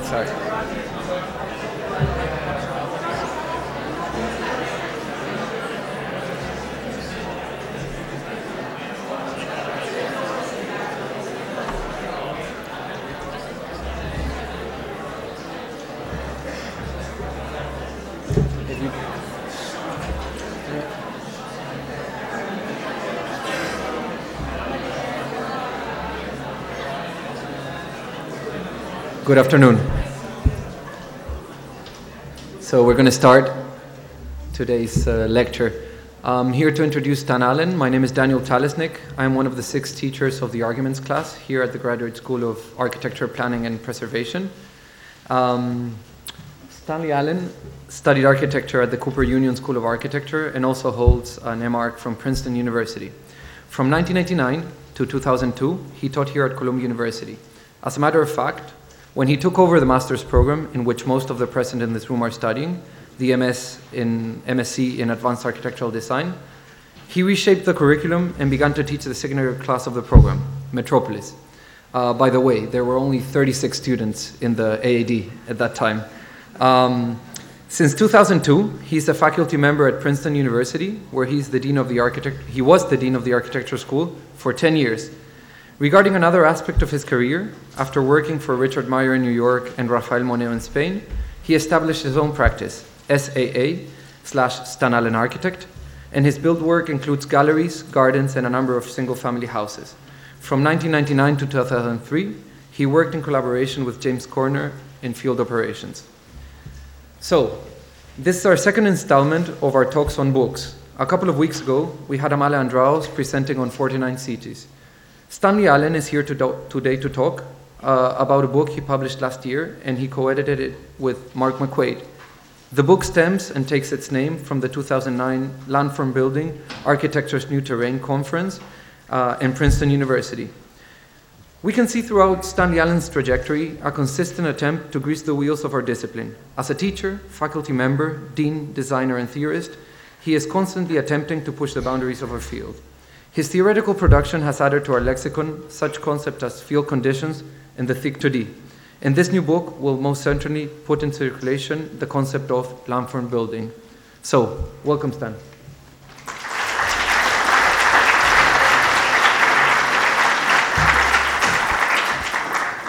Let's. Good afternoon. So we're going to start today's uh, lecture. I'm here to introduce Stan Allen. My name is Daniel Talesnik. I'm one of the six teachers of the Arguments class here at the Graduate School of Architecture, Planning and Preservation. Um, Stanley Allen studied architecture at the Cooper Union School of Architecture and also holds an MArch from Princeton University. From 1999 to 2002, he taught here at Columbia University. As a matter of fact, when he took over the master's program, in which most of the present in this room are studying, the MS in MSc in Advanced Architectural Design, he reshaped the curriculum and began to teach the secondary class of the program, Metropolis. Uh, by the way, there were only 36 students in the AAD at that time. Um, since 2002, he's a faculty member at Princeton University, where he's the dean of the architect. He was the dean of the architecture school for 10 years. Regarding another aspect of his career, after working for Richard Meier in New York and Rafael Moneo in Spain, he established his own practice, SAA slash Stan Allen Architect, and his build work includes galleries, gardens, and a number of single-family houses. From 1999 to 2003, he worked in collaboration with James Corner in field operations. So, this is our second installment of our talks on books. A couple of weeks ago, we had Amale Andraos presenting on 49 cities. Stanley Allen is here to today to talk uh, about a book he published last year, and he co-edited it with Marc McQuade. The book stems and takes its name from the 2009 Landform Building Architecture's New Terrain Conference uh, in Princeton University. We can see throughout Stanley Allen's trajectory a consistent attempt to grease the wheels of our discipline. As a teacher, faculty member, dean, designer, and theorist, he is constantly attempting to push the boundaries of our field. His theoretical production has added to our lexicon such concepts as field conditions and the thick 2D. And this new book will most certainly put in circulation the concept of landform building. So, welcome, Stan.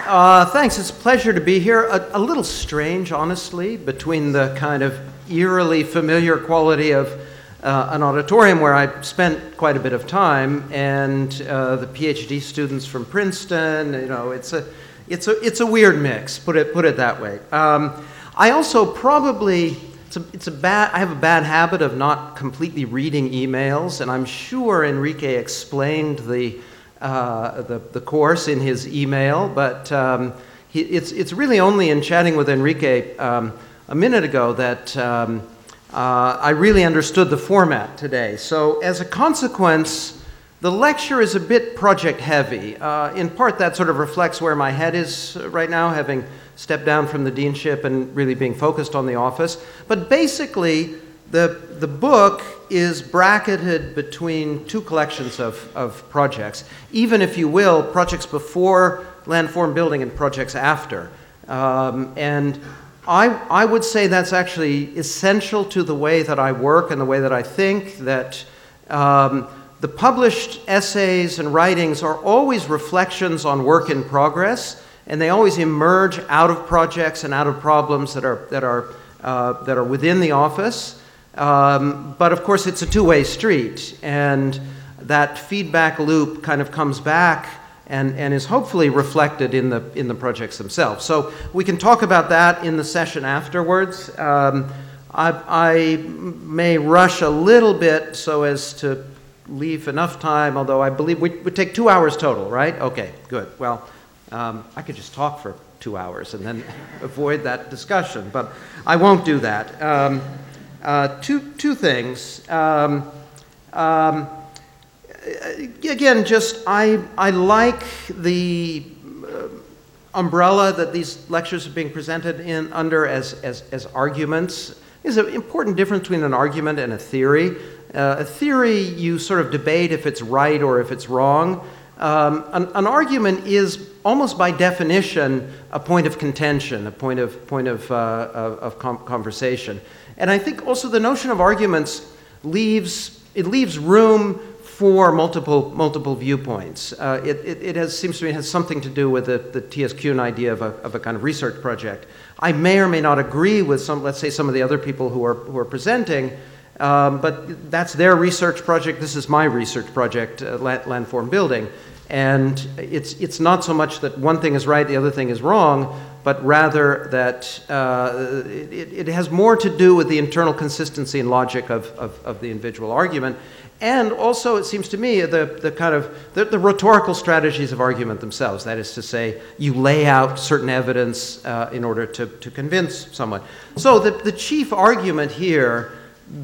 Uh, thanks. It's a pleasure to be here. A, a little strange, honestly, between the kind of eerily familiar quality of uh, an auditorium where I spent quite a bit of time and uh, the PhD students from Princeton. You know, it's a, it's a, it's a weird mix. Put it, put it that way. Um, I also probably. It's a, it's a bad, I have a bad habit of not completely reading emails, and I'm sure Enrique explained the, uh, the, the course in his email, but um, it's, it's really only in chatting with Enrique um, a minute ago that um, uh, I really understood the format today. So, as a consequence, the lecture is a bit project heavy. Uh, in part, that sort of reflects where my head is right now, having stepped down from the deanship and really being focused on the office. But basically, the, the book is bracketed between two collections of, of projects, even if you will, projects before landform building and projects after. Um, and I, I would say that's actually essential to the way that I work and the way that I think, that um, the published essays and writings are always reflections on work in progress, and they always emerge out of projects and out of problems that are, that are, uh, that are within the office. Um, but of course, it's a two way street, and that feedback loop kind of comes back and, and is hopefully reflected in the, in the projects themselves. So we can talk about that in the session afterwards. Um, I, I may rush a little bit so as to leave enough time, although I believe we would take two hours total, right? Okay, good. Well, um, I could just talk for two hours and then avoid that discussion, but I won't do that. Um, uh, two, two things. Um, um, again, just I, I like the uh, umbrella that these lectures are being presented in under as, as, as arguments. There's an important difference between an argument and a theory. Uh, a theory, you sort of debate if it's right or if it's wrong. um, an, an, argument is almost by definition a point of contention, a point of, point of, uh, of, of com- conversation. And I think also the notion of arguments leaves, it leaves room for multiple, multiple viewpoints. Uh, it, it, it, has, seems to me it has something to do with the, the T.S. Kuhn idea of a, of a kind of research project. I may or may not agree with some, let's say, some of the other people who are, who are presenting, um, but that's their research project. This is my research project, uh, landform building. And it's, it's not so much that one thing is right, the other thing is wrong, but rather that uh, it, it, has more to do with the internal consistency and logic of, of, of the individual argument. And also, it seems to me, the, the kind of the, the, rhetorical strategies of argument themselves. That is to say, you lay out certain evidence uh, in order to, to convince someone. So, the, the chief argument here,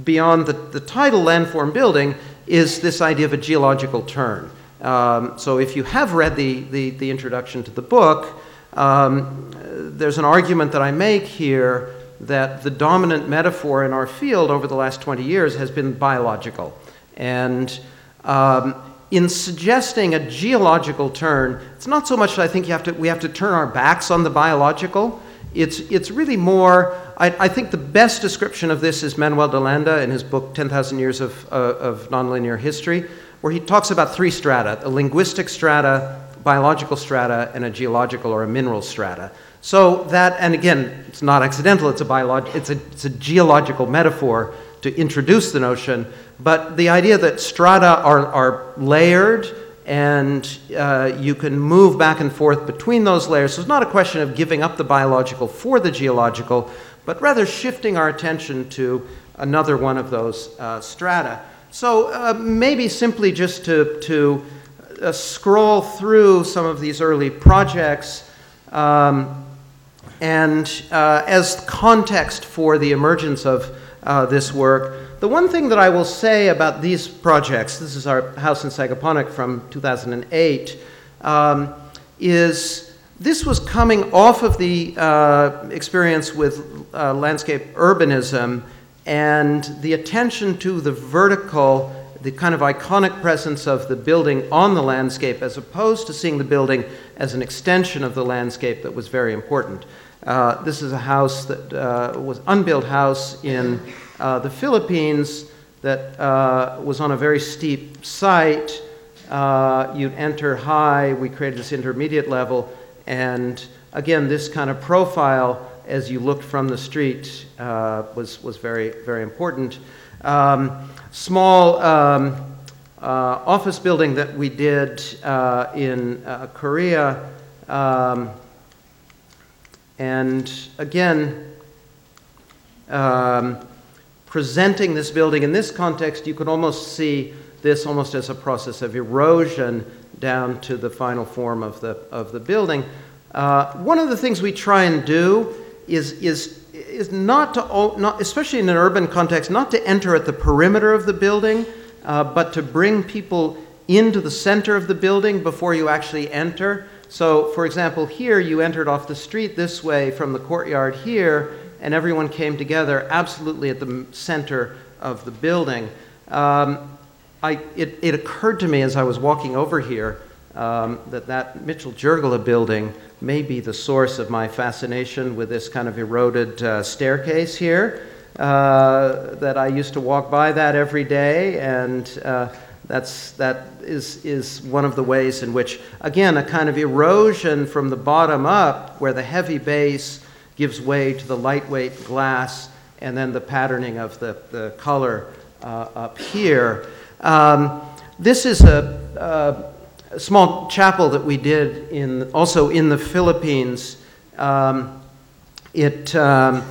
beyond the, the title landform building, is this idea of a geological turn. Um, so, if you have read the, the, the introduction to the book, um, there's an argument that I make here that the dominant metaphor in our field over the last 20 years has been biological. And um, in suggesting a geological turn, it's not so much that I think have to, we have to turn our backs on the biological. It's, it's really more, I, I think the best description of this is Manuel de Landa in his book 10,000 Years of, uh, of Nonlinear History, where he talks about three strata a linguistic strata, biological strata, and a geological or a mineral strata. So that, and again, it's not accidental, it's a, biolog- it's a, it's a geological metaphor to introduce the notion but the idea that strata are, are layered and uh, you can move back and forth between those layers. So it's not a question of giving up the biological for the geological, but rather shifting our attention to another one of those uh, strata. So uh, maybe simply just to, to uh, scroll through some of these early projects um, and uh, as context for the emergence of uh, this work. The one thing that I will say about these projects, this is our house in Sagaponack from 2008, um, is this was coming off of the uh, experience with uh, landscape urbanism and the attention to the vertical, the kind of iconic presence of the building on the landscape, as opposed to seeing the building as an extension of the landscape that was very important. Uh, this is a house that uh, was unbuilt house in uh, the Philippines that uh, was on a very steep site. Uh, you'd enter high, we created this intermediate level, and again, this kind of profile as you looked from the street uh, was, was very, very important. Um, small um, uh, office building that we did uh, in Korea. Um, and again, um, presenting this building in this context, you could almost see this almost as a process of erosion down to the final form of the, of the building. Uh, one of the things we try and do is, is, is not to, not, especially in an urban context, not to enter at the perimeter of the building, uh, but to bring people into the center of the building before you actually enter. So, for example, here you entered off the street this way from the courtyard here, and everyone came together absolutely at the center of the building. Um, I, it, it, occurred to me as I was walking over here um, that that Mitchell Giurgola building may be the source of my fascination with this kind of eroded uh, staircase here. Uh, that I used to walk by that every day, and uh, that's, that is, is one of the ways in which, again, a kind of erosion from the bottom up, where the heavy base gives way to the lightweight glass and then the patterning of the, the color uh, up here. Um, this is a, a, small chapel that we did in, also in the Philippines. Um, it, um,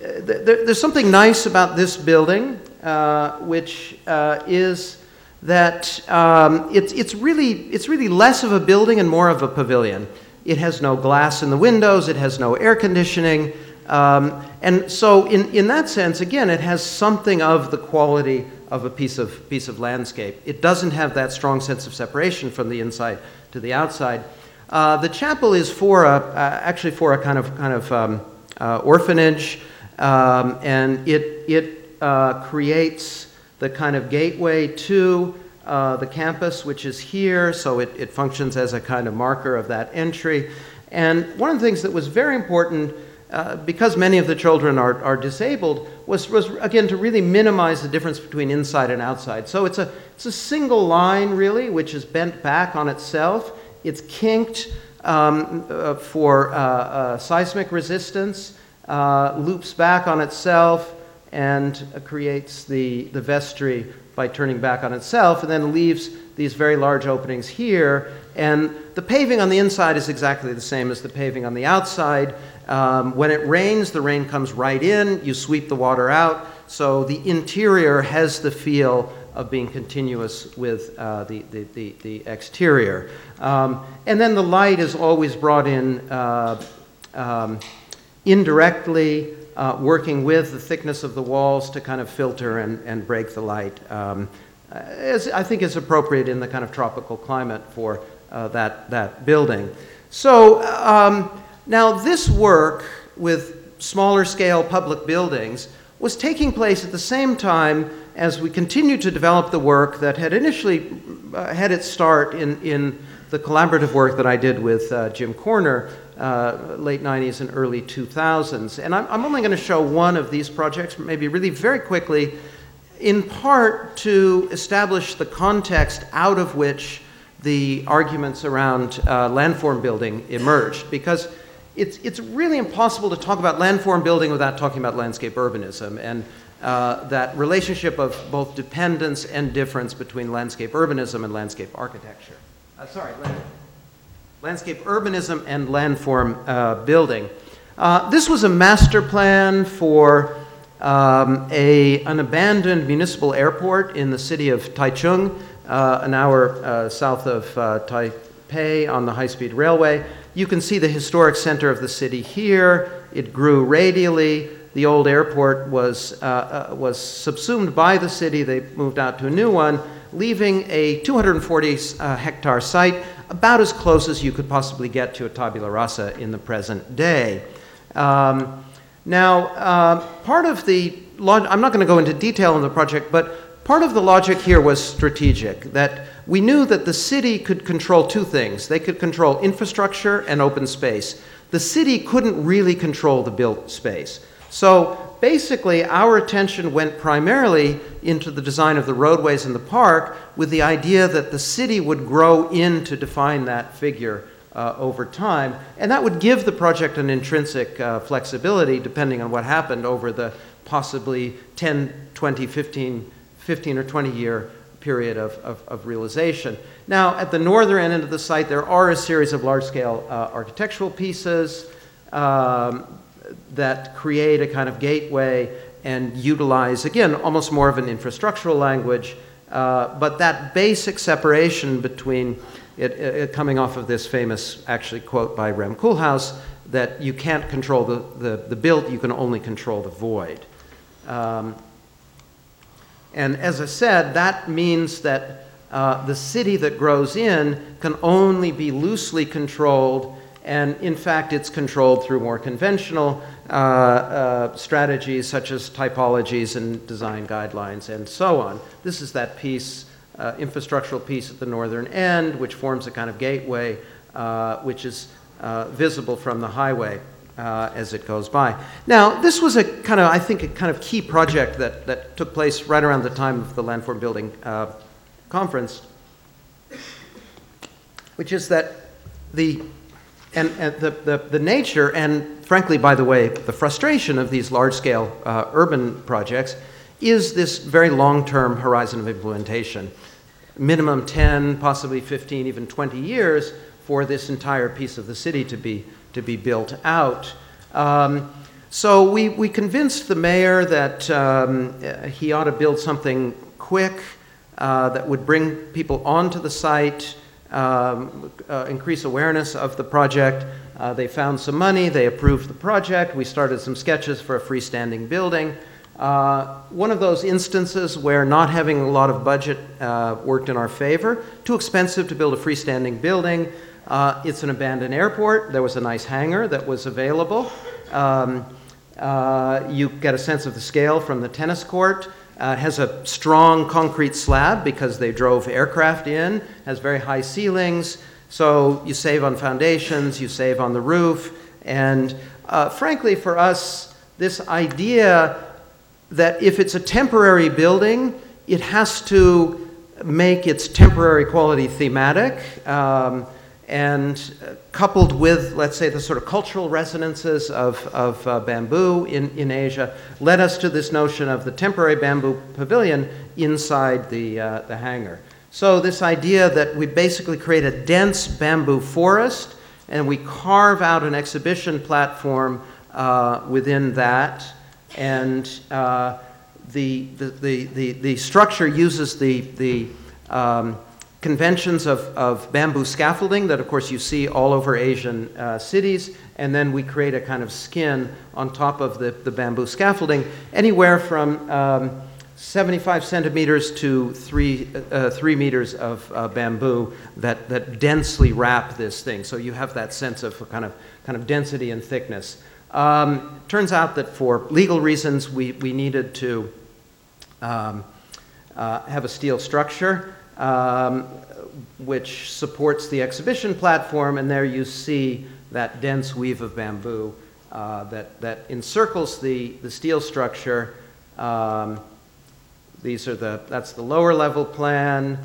th- there's something nice about this building, uh, which uh, is that um, it's, it's, really, it's really less of a building and more of a pavilion. It has no glass in the windows, it has no air conditioning. Um, and so, in, in that sense, again, it has something of the quality of a piece of, piece of landscape. It doesn't have that strong sense of separation from the inside to the outside. Uh, the chapel is for a, uh, actually for a kind of, kind of um, uh, orphanage, um, and it, it uh, creates the kind of gateway to uh, the campus, which is here, so it, it functions as a kind of marker of that entry. And one of the things that was very important, uh, because many of the children are, are disabled, was, was again to really minimize the difference between inside and outside. So it's a, it's a single line, really, which is bent back on itself. It's kinked um, uh, for uh, uh seismic resistance, uh, loops back on itself, and creates the, the vestry by turning back on itself, and then leaves these very large openings here. And the paving on the inside is exactly the same as the paving on the outside. Um, when it rains, the rain comes right in, you sweep the water out. So the interior has the feel of being continuous with uh, the, the, the, the, exterior. Um, and then the light is always brought in uh, um, indirectly, uh, working with the thickness of the walls to kind of filter and, and break the light, um, as I think is appropriate in the kind of tropical climate for uh, that, that building. So um, now this work with smaller scale public buildings was taking place at the same time as we continued to develop the work that had initially uh, had its start in, in the collaborative work that I did with uh, Jim Corner, uh, late 90s and early 2000s. And I'm, I'm only going to show one of these projects, maybe really very quickly, in part to establish the context out of which the arguments around uh, landform building emerged. Because it's, it's really impossible to talk about landform building without talking about landscape urbanism. And uh, that relationship of both dependence and difference between landscape urbanism and landscape architecture. Uh, sorry, land, landscape urbanism and landform uh, building. Uh, this was a master plan for um, a, an abandoned municipal airport in the city of Taichung, uh, an hour uh, south of Taipei on the high speed railway. You can see the historic center of the city here. It grew radially. The old airport was, was subsumed by the city. They moved out to a new one leaving a 240 uh, hectare site about as close as you could possibly get to a tabula rasa in the present day. Um, now, uh, part of the, log- I'm not going to go into detail on the project, but part of the logic here was strategic, that we knew that the city could control two things. They could control infrastructure and open space. The city couldn't really control the built space. So basically, our attention went primarily into the design of the roadways in the park with the idea that the city would grow in to define that figure uh, over time. And that would give the project an intrinsic uh, flexibility depending on what happened over the possibly 10, 20, 15, 15 or 20 year period of, of, of, realization. Now, at the northern end of the site, there are a series of large scale uh, architectural pieces. Um, that create a kind of gateway and utilize, again, almost more of an infrastructural language. Uh, but that basic separation between it, it, coming off of this famous, actually, quote by Rem Koolhaas that you can't control the, the, the built, you can only control the void. Um, and as I said, that means that uh, the city that grows in can only be loosely controlled and in fact, it's controlled through more conventional uh, uh, strategies such as typologies and design guidelines and so on. This is that piece, uh, infrastructural piece at the northern end, which forms a kind of gateway uh, which is uh, visible from the highway. Uh, as it goes by. Now, this was a kind of, I think, a kind of key project that, that took place right around the time of the Landform Building Conference, which is that the and, and the, the, the, nature, and frankly, by the way, the frustration of these large scale uh, urban projects is this very long term horizon of implementation. Minimum 10, possibly 15, even 20 years for this entire piece of the city to be, to be built out. Um, so we, we convinced the mayor that um, he ought to build something quick uh, that would bring people onto the site um, uh, increase awareness of the project. Uh, they found some money, they approved the project. We started some sketches for a freestanding building. Uh, one of those instances where not having a lot of budget uh, worked in our favor. Too expensive to build a freestanding building. Uh, it's an abandoned airport. There was a nice hangar that was available. Um, uh, you get a sense of the scale from the tennis court. Uh, has a strong concrete slab because they drove aircraft in, has very high ceilings, so you save on foundations, you save on the roof, and uh, frankly, for us, this idea that if it's a temporary building, it has to make its temporary quality thematic. Um, and uh, coupled with, let's say, the sort of cultural resonances of, of uh, bamboo in, in Asia, led us to this notion of the temporary bamboo pavilion inside the, uh, the hangar. So, this idea that we basically create a dense bamboo forest and we carve out an exhibition platform uh, within that, and uh, the, the, the, the, the structure uses the, the um, conventions of, of bamboo scaffolding that, of course, you see all over Asian uh, cities, and then we create a kind of skin on top of the, the bamboo scaffolding, anywhere from um, 75 centimeters to three, uh, three meters of uh, bamboo that, that densely wrap this thing. So you have that sense of kind of, kind of density and thickness. Um, turns out that for legal reasons, we, we needed to um, uh, have a steel structure um, which supports the exhibition platform, and there you see that dense weave of bamboo uh, that, that encircles the, the steel structure. Um, these are the, that's the lower level plan.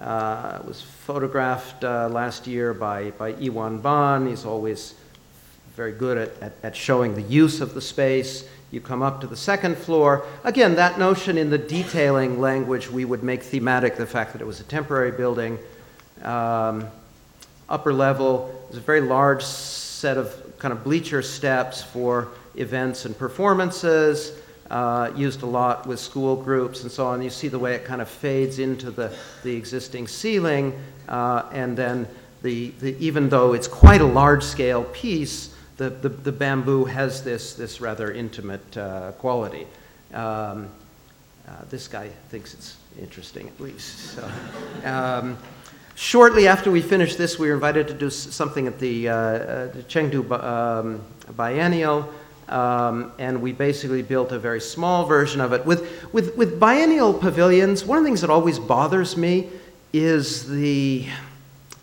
Uh, it was photographed uh, last year by, by Iwan Baan. He's always very good at, at, at showing the use of the space. You come up to the second floor. Again, that notion in the detailing language, we would make thematic the fact that it was a temporary building. Um, upper level is a very large set of kind of bleacher steps for events and performances. Uh, used a lot with school groups and so on. You see the way it kind of fades into the, the existing ceiling, uh, and then the, the, even though it's quite a large scale piece, the, the, the bamboo has this, this rather intimate uh, quality. Um, uh, this guy thinks it's interesting, at least. So, um, shortly after we finished this, we were invited to do something at the, uh, uh the Chengdu um, Biennial. Um, and we basically built a very small version of it. With, with, with biennial pavilions, one of the things that always bothers me is the,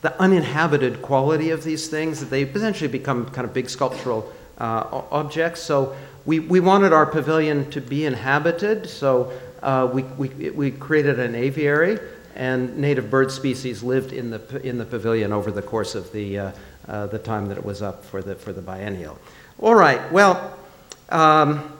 the uninhabited quality of these things, that they potentially become kind of big sculptural uh, objects. So we, we wanted our pavilion to be inhabited, so uh, we, we, we created an aviary, and native bird species lived in the, in the pavilion over the course of the, uh, uh the time that it was up for the, for the biennial. All right, well, um,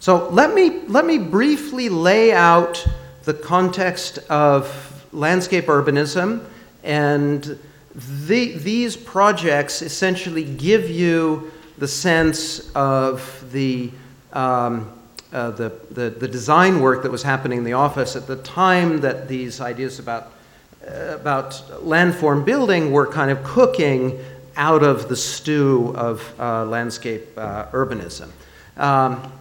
so let me, let me briefly lay out the context of landscape urbanism and the, these projects essentially give you the sense of the, um, uh, the, the, the, design work that was happening in the office at the time that these ideas about, uh, about landform building were kind of cooking out of the stew of uh, landscape uh, urbanism. A um,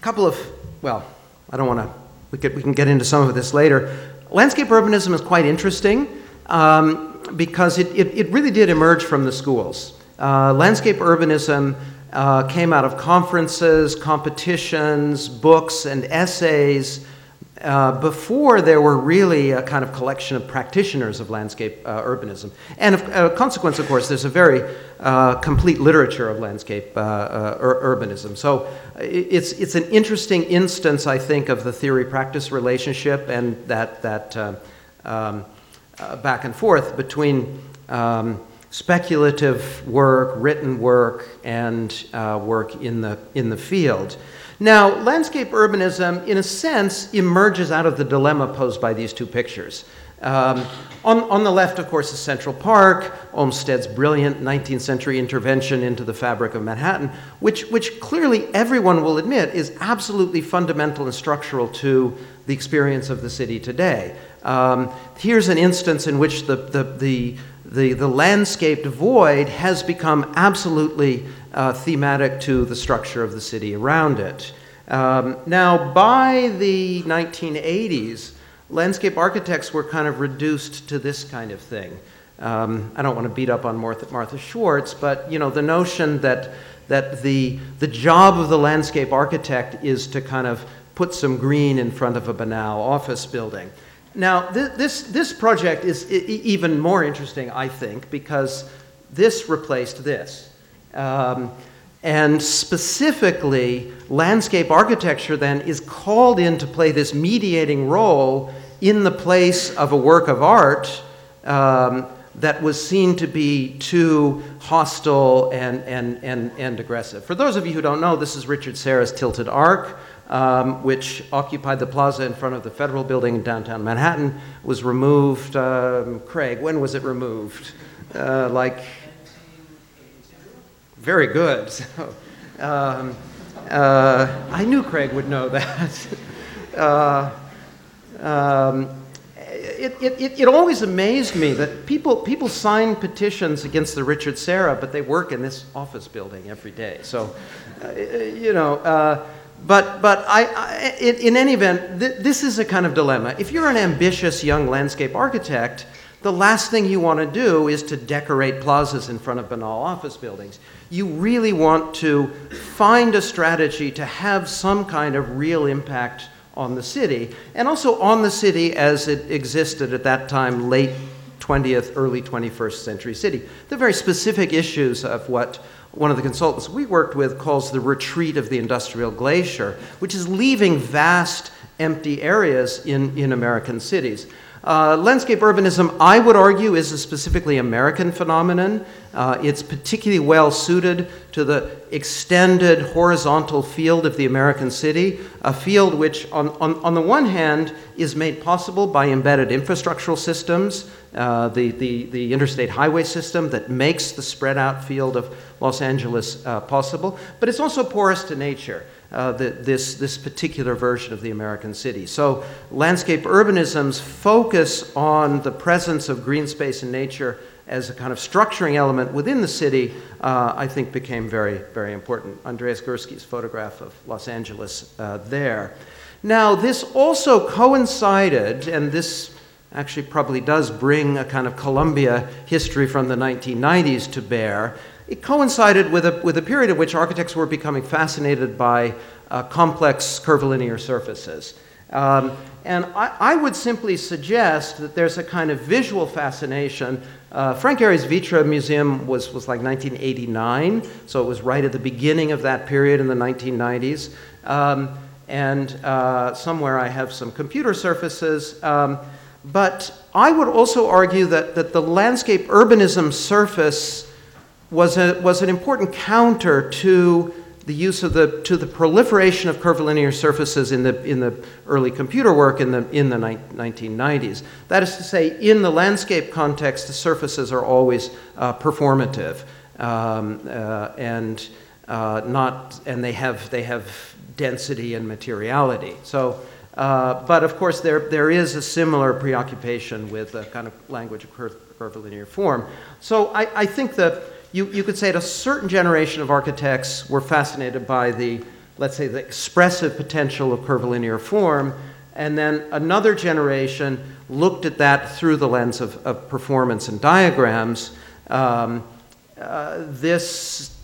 couple of, well, I don't want to, we, we can get into some of this later. Landscape urbanism is quite interesting um, because it, it, it, really did emerge from the schools. Uh, landscape urbanism uh, came out of conferences, competitions, books, and essays uh, before there were really a kind of collection of practitioners of landscape uh, urbanism. And a uh, consequence, of course, there's a very uh, complete literature of landscape uh, ur- urbanism. So it's, it's an interesting instance, I think, of the theory practice relationship and that, that um, back and forth between. Um, speculative work, written work, and work in the, in the field. Now, landscape urbanism, in a sense, emerges out of the dilemma posed by these two pictures. Um, on, on, the left, of course, is Central Park, Olmsted's brilliant 19th century intervention into the fabric of Manhattan, which, which clearly everyone will admit is absolutely fundamental and structural to the experience of the city today. Um, here's an instance in which the, the, the, the, the landscaped void has become absolutely uh, thematic to the structure of the city around it. Um, now, by the 1980s, landscape architects were kind of reduced to this kind of thing. um, I don't want to beat up on Martha, Martha Schwartz, but you know, the notion that, that the, the job of the landscape architect is to kind of put some green in front of a banal office building. Now, th- this, this project is I- even more interesting, I think, because this replaced this. Um, and specifically, landscape architecture then is called in to play this mediating role in the place of a work of art um, that was seen to be too hostile and, and, and, and aggressive. For those of you who don't know, this is Richard Serra's Tilted Arc um, which occupied the plaza in front of the federal building in downtown Manhattan, was removed. Um, Craig, when was it removed? Uh, like, very good. um, uh, I knew Craig would know that. uh, um, it, it, it, always amazed me that people, people sign petitions against the Richard Serra, but they work in this office building every day. So, uh, you know, uh, but, but I, I in, in, any event, th- this is a kind of dilemma. If you're an ambitious young landscape architect, the last thing you want to do is to decorate plazas in front of banal office buildings. You really want to find a strategy to have some kind of real impact on the city, and also on the city as it existed at that time, late 20th, early 21st century city. The very specific issues of what one of the consultants we worked with calls the retreat of the industrial glacier, which is leaving vast empty areas in, in American cities. Uh, landscape urbanism, I would argue, is a specifically American phenomenon. Uh, it's particularly well suited to the extended horizontal field of the American city, a field which, on, on, on the one hand, is made possible by embedded infrastructural systems, uh, the, the, the interstate highway system that makes the spread out field of Los Angeles uh, possible, but it's also porous to nature uh, the, this, this particular version of the American city. So, landscape urbanism's focus on the presence of green space and nature as a kind of structuring element within the city, uh, I think became very, very important. Andreas Gursky's photograph of Los Angeles uh, there. Now, this also coincided, and this actually probably does bring a kind of Columbia history from the 1990s to bear it coincided with a, with a period in which architects were becoming fascinated by uh, complex curvilinear surfaces. Um, and I, I, would simply suggest that there's a kind of visual fascination. Uh, Frank Gehry's Vitra Museum was, was like 1989, so it was right at the beginning of that period in the 1990s. Um, and uh, somewhere I have some computer surfaces. Um, but I would also argue that, that the landscape urbanism surface was, a, was an important counter to the use of the, to the proliferation of curvilinear surfaces in the, in the early computer work in the, in the ni- 1990s. That is to say, in the landscape context, the surfaces are always uh, performative um, uh, and uh, not, and they have, they have density and materiality. So, uh, but of course, there, there is a similar preoccupation with a kind of language of curvilinear form. So I, I think that you, you could say that a certain generation of architects were fascinated by the, let's say, the expressive potential of curvilinear form, and then another generation looked at that through the lens of, of performance and diagrams. Um, uh, this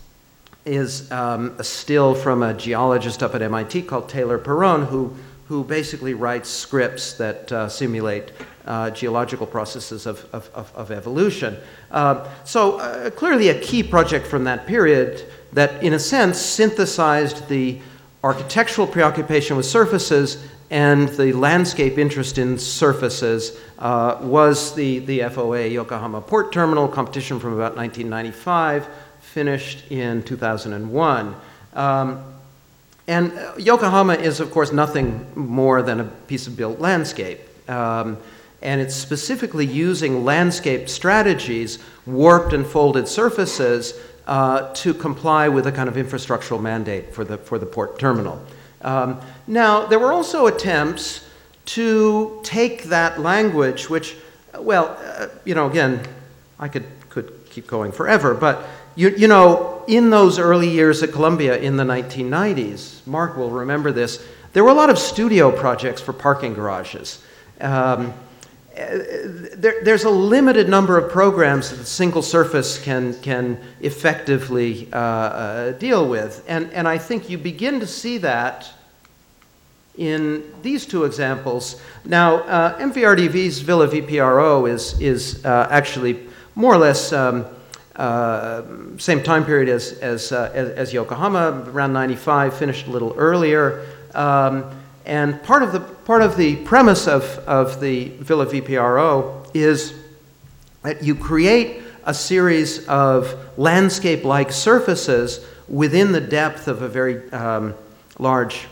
is um, a still from a geologist up at MIT called Taylor Perron, who, who basically writes scripts that uh, simulate uh, geological processes of, of, of, of evolution. Uh, so, clearly, a key project from that period that, in a sense, synthesized the architectural preoccupation with surfaces and the landscape interest in surfaces uh, was the, the FOA Yokohama Port Terminal competition from about 1995, finished in 2001. Um, and Yokohama is, of course, nothing more than a piece of built landscape. Um, and it's specifically using landscape strategies, warped and folded surfaces, uh, to comply with a kind of infrastructural mandate for the, for the port terminal. Um, now, there were also attempts to take that language, which, well, uh, you know, again, I could, could keep going forever, but you, you know, in those early years at Columbia in the 1990s, Marc will remember this, there were a lot of studio projects for parking garages. Um, there, there's a limited number of programs that single surface can, can effectively uh, uh, deal with. And, and I think you begin to see that in these two examples. Now, uh, MVRDV's Villa VPRO is, is uh, actually more or less um, uh, same time period as, as, uh, as, Yokohama, around 95, finished a little earlier. Um, and part of the, part of the premise of, of the Villa VPRO is that you create a series of landscape like surfaces within the depth of a very um, large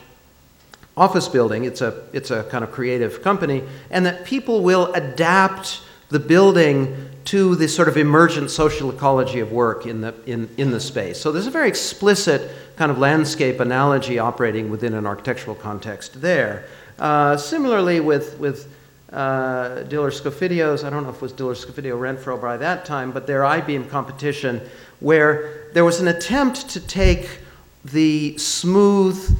office building. It's a, it's a kind of creative company, and that people will adapt the building to the sort of emergent social ecology of work in the, in, in the space. So there's a very explicit kind of landscape analogy operating within an architectural context there. Uh, similarly, with, with uh, Diller Scofidio's, I don't know if it was Diller Scofidio Renfro by that time, but their Eyebeam competition, where there was an attempt to take the smooth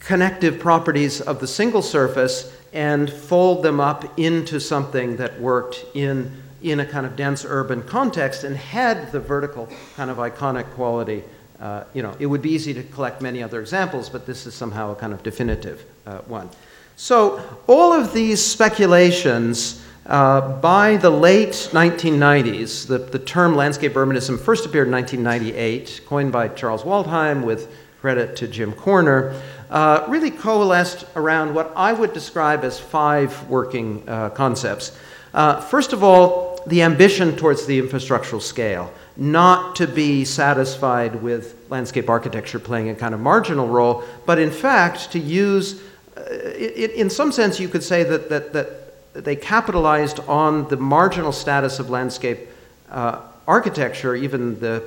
connective properties of the single surface and fold them up into something that worked in in a kind of dense urban context and had the vertical kind of iconic quality. Uh, you know, it would be easy to collect many other examples, but this is somehow a kind of definitive uh, one. So, all of these speculations uh, by the late 1990s, the, the term landscape urbanism first appeared in 1998, coined by Charles Waldheim with credit to Jim Corner, uh, really coalesced around what I would describe as five working uh, concepts. Uh, first of all, the ambition towards the infrastructural scale, not to be satisfied with landscape architecture playing a kind of marginal role, but in fact to use, uh, it, in some sense, you could say that, that, that they capitalized on the marginal status of landscape uh, architecture, even the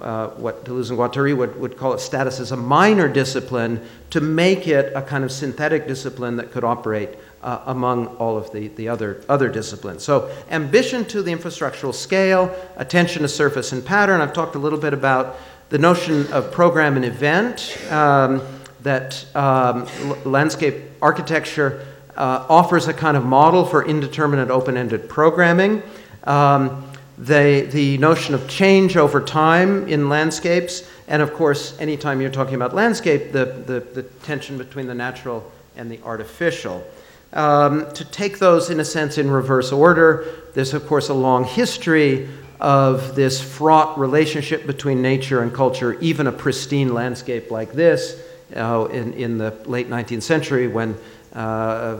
uh, what Deleuze and Guattari would, would call it status as a minor discipline, to make it a kind of synthetic discipline that could operate uh, among all of the, the other, other disciplines. So, ambition to the infrastructural scale, attention to surface and pattern. I've talked a little bit about the notion of program and event, um, that um, landscape architecture uh, offers a kind of model for indeterminate open ended programming. Um, the, the notion of change over time in landscapes, and of course, anytime you're talking about landscape, the, the, the tension between the natural and the artificial. Um, to take those, in a sense, in reverse order, there's, of course, a long history of this fraught relationship between nature and culture, even a pristine landscape like this uh, in, in the late 19th century when uh,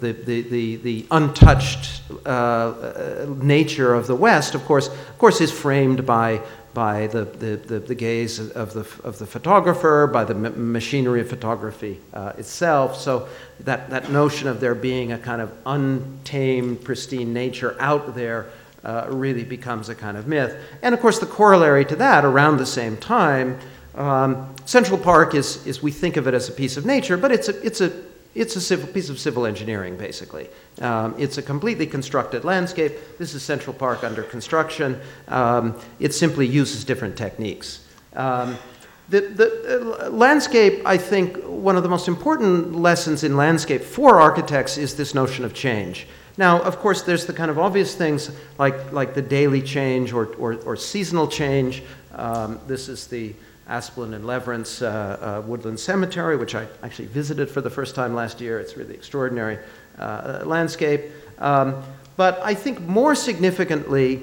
the, the, the, the, untouched uh, nature of the West, of course, of course, is framed by by the, the, the, the, gaze of the, of the photographer, by the machinery of photography uh, itself. So that, that notion of there being a kind of untamed, pristine nature out there uh, really becomes a kind of myth. And of course, the corollary to that, around the same time, um, Central Park is, is, we think of it as a piece of nature, but it's a, it's a it's a civil, piece of civil engineering, basically. Um, it's a completely constructed landscape. This is Central Park under construction. Um, it simply uses different techniques. Um, the, the uh, landscape, I think, one of the most important lessons in landscape for architects is this notion of change. Now, of course, there's the kind of obvious things like, like the daily change or, or, or seasonal change. Um, this is the Asplund and Lewerentz uh, uh, Woodland Cemetery, which I actually visited for the first time last year. It's really extraordinary uh, landscape. Um, but I think more significantly,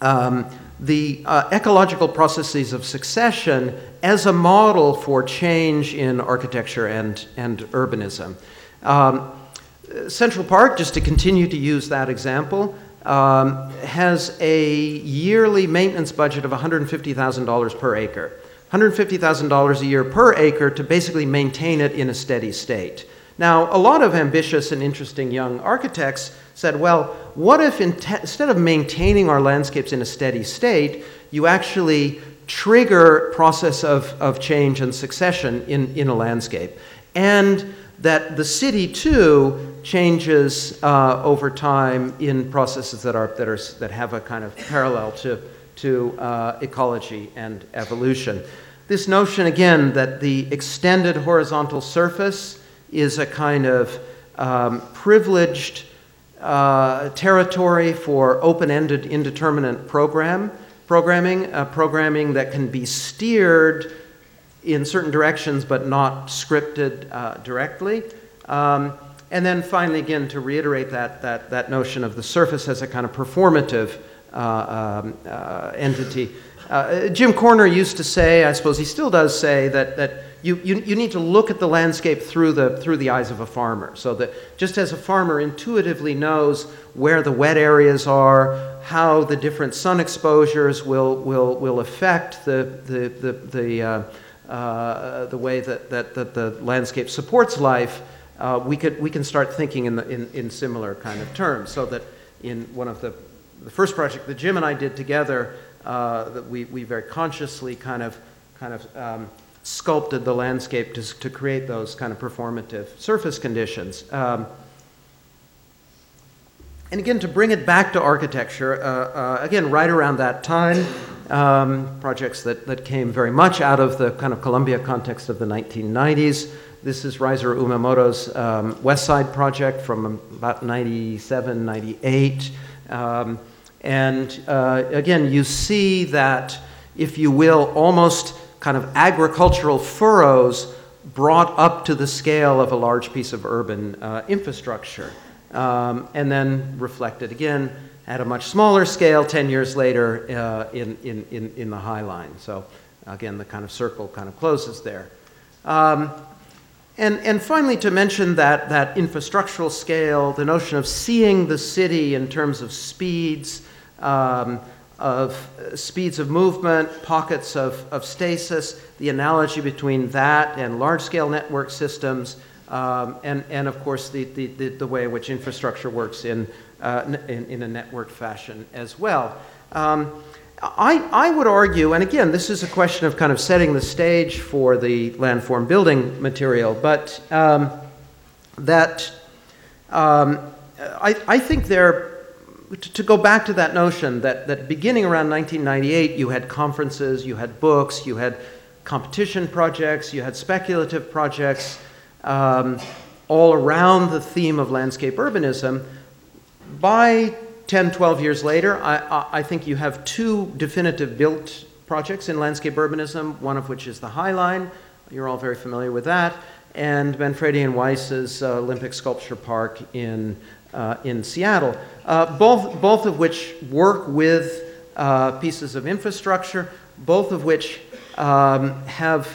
um, the uh, ecological processes of succession as a model for change in architecture and, and urbanism. Um, Central Park, just to continue to use that example, um, has a yearly maintenance budget of $150,000 per acre. $150,000 a year per acre to basically maintain it in a steady state. Now, a lot of ambitious and interesting young architects said, well, what if instead of maintaining our landscapes in a steady state, you actually trigger process of, of change and succession in, in a landscape? And that the city too changes uh, over time in processes that, are, that, are, that have a kind of parallel to, to uh, ecology and evolution. This notion, again, that the extended horizontal surface is a kind of um, privileged uh, territory for open-ended indeterminate program programming, uh, programming that can be steered in certain directions but not scripted uh, directly. Um, and then finally, again, to reiterate that, that, that notion of the surface as a kind of performative um, uh, entity. Uh, Jim Corner used to say, I suppose he still does say, that, that you, you, you need to look at the landscape through the, through the eyes of a farmer. So that just as a farmer intuitively knows where the wet areas are, how the different sun exposures will, will, will affect the, the, the, the, uh, uh, the way that, that, that the landscape supports life, uh, we, could, we can start thinking in, the, in, in similar kind of terms. So that in one of the, the first project that Jim and I did together, uh, that we, we very consciously kind of, kind of um, sculpted the landscape to, to create those kind of performative surface conditions. Um, and again, to bring it back to architecture, uh, uh, again, right around that time, um, projects that, that came very much out of the kind of Columbia context of the 1990s. This is Reiser Umemoto's um, West Side project from about 97, 98. Um, and uh, again, you see that, if you will, almost kind of agricultural furrows brought up to the scale of a large piece of urban uh, infrastructure. Um, and then reflected again at a much smaller scale 10 years later uh, in, in, in, in, the High Line. So, again, the kind of circle kind of closes there. Um, and, and finally, to mention that, that infrastructural scale, the notion of seeing the city in terms of speeds, um, of speeds of movement, pockets of, of stasis, the analogy between that and large scale network systems, um, and, and of course the, the, the, way in which infrastructure works in, uh, in, in, a network fashion as well. Um, I, I would argue, and again, this is a question of kind of setting the stage for the landform building material, but um, that um, I, I think there to go back to that notion that, that beginning around 1998, you had conferences, you had books, you had competition projects, you had speculative projects, um, all around the theme of landscape urbanism. By 10, 12 years later, I, I think you have two definitive built projects in landscape urbanism, one of which is the High Line. You're all very familiar with that. And Manfredi and Weiss's uh, Olympic Sculpture Park in uh, in Seattle, uh, both, both of which work with uh, pieces of infrastructure, both of which um, have,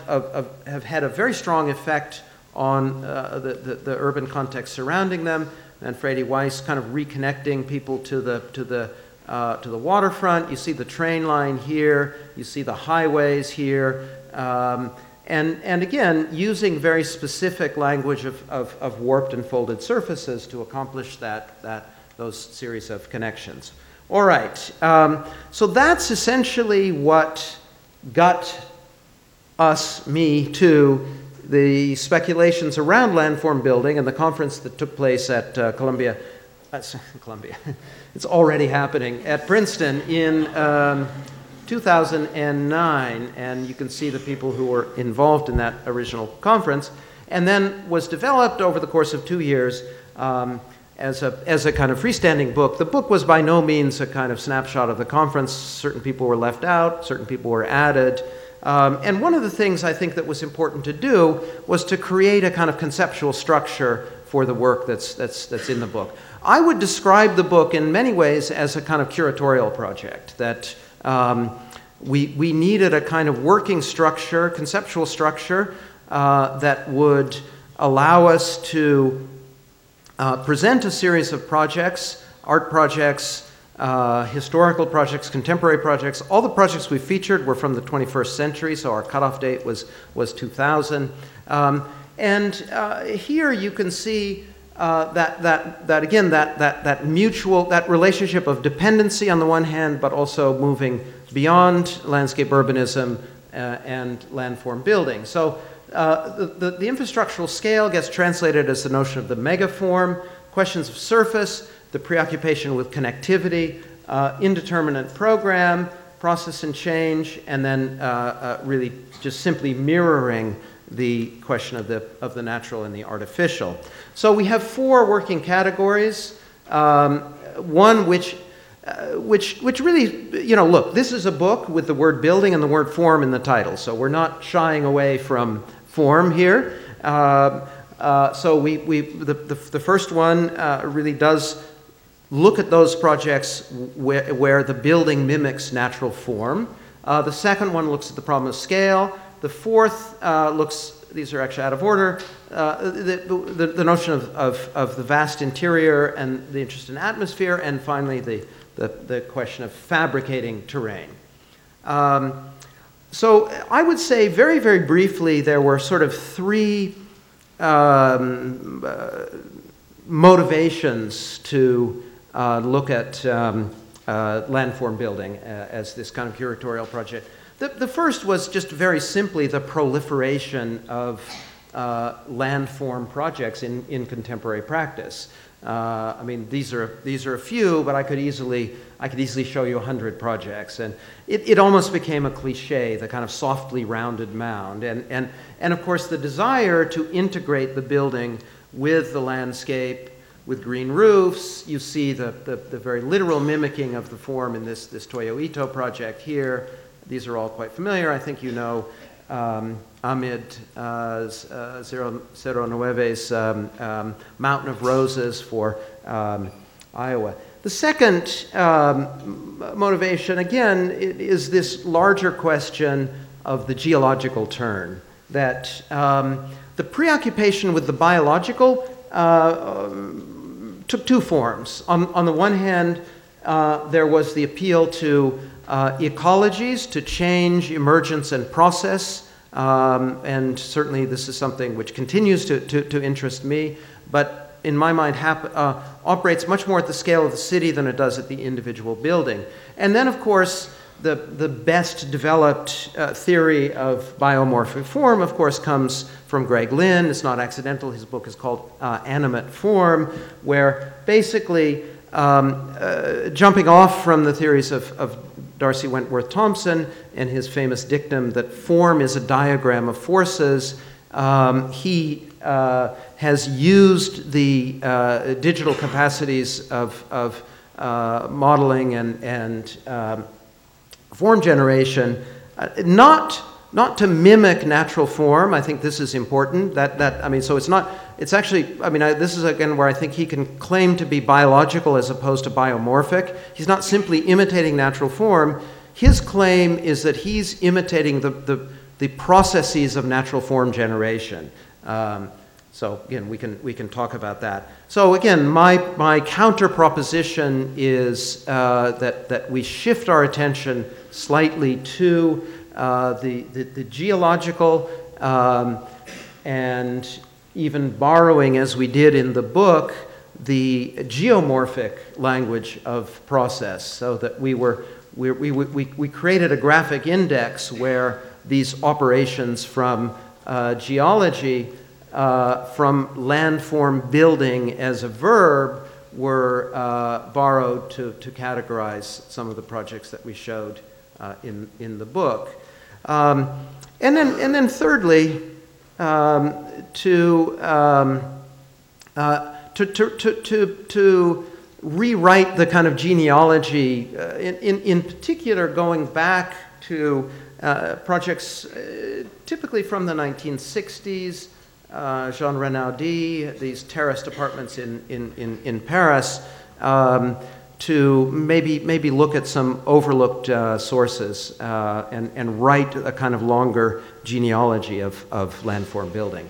have had a very strong effect on uh, the, the, the, urban context surrounding them. Manfredi Weiss kind of reconnecting people to the, to the, uh, to the waterfront. You see the train line here, you see the highways here. Um, and, and again, using very specific language of, of, of, warped and folded surfaces to accomplish that, that, those series of connections. All right, um, so that's essentially what got us, me, to the speculations around landform building and the conference that took place at uh, Columbia, uh, Columbia, it's already happening, at Princeton in um, 2009, and you can see the people who were involved in that original conference, and then was developed over the course of two years um, as, a, as a kind of freestanding book. The book was by no means a kind of snapshot of the conference. Certain people were left out, certain people were added. Um, and one of the things I think that was important to do was to create a kind of conceptual structure for the work that's, that's, that's in the book. I would describe the book in many ways as a kind of curatorial project that um, we, we needed a kind of working structure, conceptual structure, uh, that would allow us to uh, present a series of projects, art projects, uh, historical projects, contemporary projects. All the projects we featured were from the 21st century, so our cutoff date was, was 2000. Um, and uh, here you can see uh, that, that, that again, that, that, that mutual, that relationship of dependency on the one hand, but also moving beyond landscape urbanism uh, and landform building. So uh, the, the, the, infrastructural scale gets translated as the notion of the megaform, questions of surface, the preoccupation with connectivity, uh, indeterminate program, process and change, and then uh, really just simply mirroring the question of the, of the natural and the artificial. So we have four working categories Um, one which, uh, which, which really, you know, look, this is a book with the word building and the word form in the title, so we're not shying away from form here. Uh, uh, so we, we, the, the, the first one uh, really does look at those projects where, where the building mimics natural form. Uh, the second one looks at the problem of scale. The fourth uh, looks, these are actually out of order, uh, the, the, the, notion of, of, of, the vast interior and the interest in atmosphere, and finally the, the, the question of fabricating terrain. Um, so I would say very, very briefly, there were sort of three um, uh, motivations to uh, look at um, uh, landform building uh, as this kind of curatorial project. The, the first was just very simply the proliferation of uh, landform projects in, in contemporary practice. Uh, I mean, these are, these are a few, but I could easily, I could easily show you 100 projects. And it, it almost became a cliche, the kind of softly rounded mound. And, and, and of course, the desire to integrate the building with the landscape, with green roofs. You see the, the, the very literal mimicking of the form in this, this Toyo Ito project here. These are all quite familiar. I think you know um, Ahmed uh, uh, Nueve's um, um, Mountain of Roses for um, Iowa. The second um, motivation, again, is this larger question of the geological turn. That um, the preoccupation with the biological uh, took two forms. On, on the one hand, uh, there was the appeal to uh, ecologies to change emergence and process. Um, and certainly, this is something which continues to, to, to interest me, but in my mind, hap- uh, operates much more at the scale of the city than it does at the individual building. And then, of course, the, the best developed uh, theory of biomorphic form, of course, comes from Greg Lynn. It's not accidental. His book is called uh, Animate Form, where basically, um, uh, jumping off from the theories of, of D'Arcy Wentworth Thompson and his famous dictum that form is a diagram of forces, um, he uh, has used the uh, digital capacities of, of uh, modeling and, and um, form generation, uh, not not to mimic natural form. I think this is important. That that I mean, so it's not. It's actually. I mean, I, this is again where I think he can claim to be biological as opposed to biomorphic. He's not simply imitating natural form. His claim is that he's imitating the the, the processes of natural form generation. Um, so again, we can we can talk about that. So again, my my counter proposition is uh, that that we shift our attention slightly to uh, the, the, the, geological um, and even borrowing, as we did in the book, the geomorphic language of process, so that we were we, we, we, we created a graphic index where these operations from uh, geology uh, from landform building as a verb were uh, borrowed to, to categorize some of the projects that we showed uh, in, in the book. Um, and, then, and then, thirdly, um, to, um, uh, to, to, to, to, to, rewrite the kind of genealogy, uh, in, in, in particular, going back to uh, projects uh, typically from the 1960s uh, Jean Renaudie, these terraced apartments in, in, in, in Paris, um, to maybe, maybe look at some overlooked uh, sources uh, and, and write a kind of longer genealogy of, of landform building.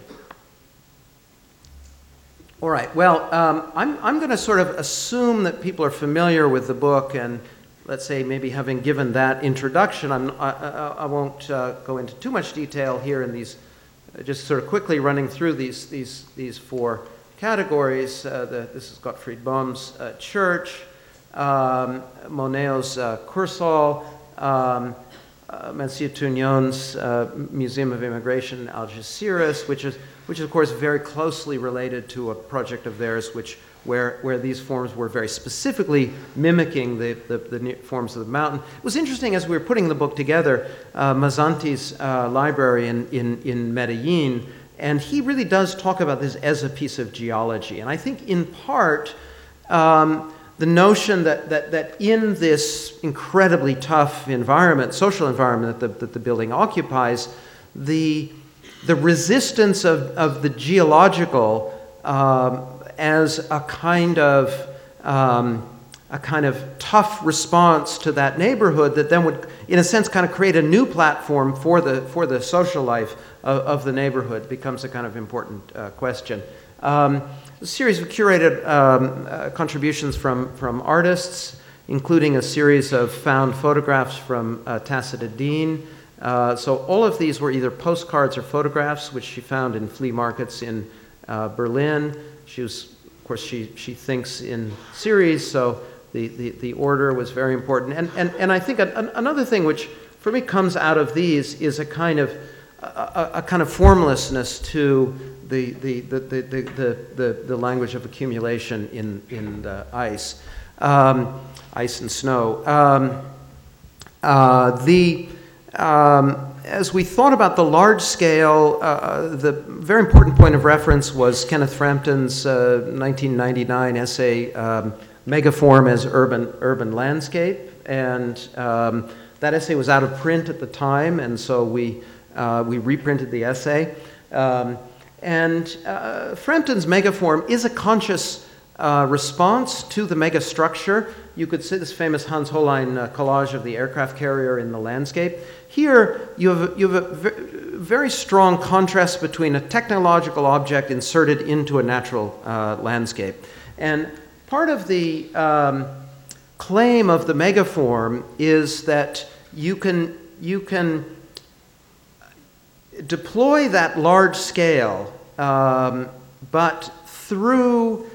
All right, well, um, I'm, I'm going to sort of assume that people are familiar with the book, and let's say maybe having given that introduction, I'm, I, I, won't uh, go into too much detail here in these uh, just sort of quickly running through these, these, these four categories. Uh, the, this is Gottfried Bohm's uh, Church, um, Moneo's uh, Kursaal, um, uh, Monsieur uh, Museum of Immigration in Algeciras, which is, which is, of course, very closely related to a project of theirs which where, where these forms were very specifically mimicking the, the, the, forms of the mountain. It was interesting as we were putting the book together, uh, Mazzanti's uh, library in, in, in Medellin, and he really does talk about this as a piece of geology. And I think in part, um, the notion that, that, that in this incredibly tough environment, social environment that the, that the building occupies, the, the resistance of, of the geological um, as a kind of um, a kind of tough response to that neighborhood that then would, in a sense, kind of create a new platform for the, for the social life of, of the neighborhood becomes a kind of important uh, question. Um, a series of curated um, uh, contributions from, from artists, including a series of found photographs from uh, Tacita Dean. Uh, so all of these were either postcards or photographs, which she found in flea markets in uh, Berlin. She was, of course, she, she thinks in series, so the, the, the order was very important. And, and, and I think an, another thing which for me comes out of these is a kind of, a, a kind of formlessness to the, the, the, the, the, the, the, language of accumulation in, in the ice, um, ice and snow. Um, uh, the, um, as we thought about the large scale, uh, the very important point of reference was Kenneth Frampton's uh, 1999 essay, um, Megaform as Urban, Urban Landscape. And um, that essay was out of print at the time, and so we, uh, we reprinted the essay. Um, and uh, Frampton's megaform is a conscious uh, response to the megastructure. You could see this famous Hans Hollein uh, collage of the aircraft carrier in the landscape. Here, you have, you have a very strong contrast between a technological object inserted into a natural uh, landscape. And Part of the um, claim of the megaform is that you can, you can deploy that large scale, um, but through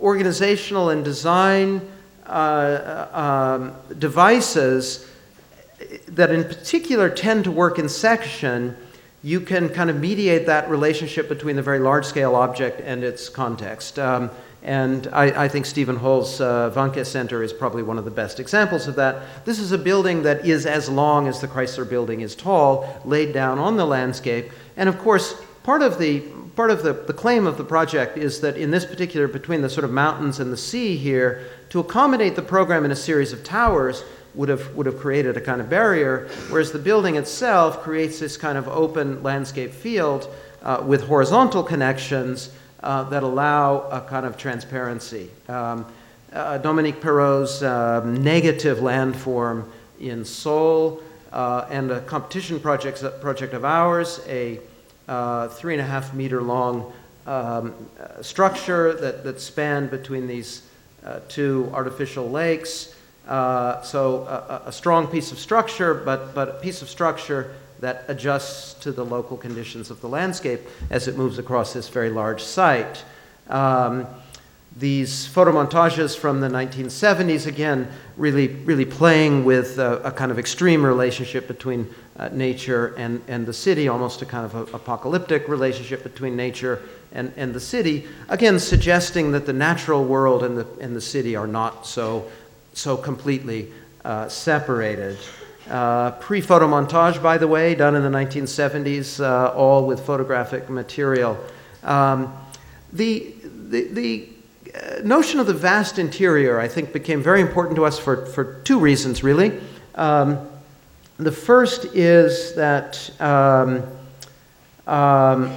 organizational and design uh, um, devices that in particular tend to work in section, you can kind of mediate that relationship between the very large scale object and its context. Um, and I, I, think Steven Holl's uh, Vanke Center is probably one of the best examples of that. This is a building that is as long as the Chrysler building is tall, laid down on the landscape. And of course, part of the part of the, the claim of the project is that in this particular, between the sort of mountains and the sea here, to accommodate the program in a series of towers would have, would have created a kind of barrier, whereas the building itself creates this kind of open landscape field uh, with horizontal connections uh, that allow a kind of transparency. Um, uh, Dominique Perrault's um, negative landform in Seoul uh, and a competition project, project of ours, a uh, three and a half meter long um, structure that, that spanned between these uh, two artificial lakes. Uh, so a, a, strong piece of structure, but, but a piece of structure that adjusts to the local conditions of the landscape as it moves across this very large site. Um, these photomontages from the 1970s, again, really, really playing with a, a kind of extreme relationship between uh, nature and, and the city, almost a kind of a, apocalyptic relationship between nature and, and the city, again, suggesting that the natural world and the, and the city are not so, so completely uh, separated. Uh, Pre photo montage, by the way, done in the 1970s, uh, all with photographic material. Um, the, the, the uh, notion of the vast interior, I think, became very important to us for, for two reasons, really. Um, the first is that um, um,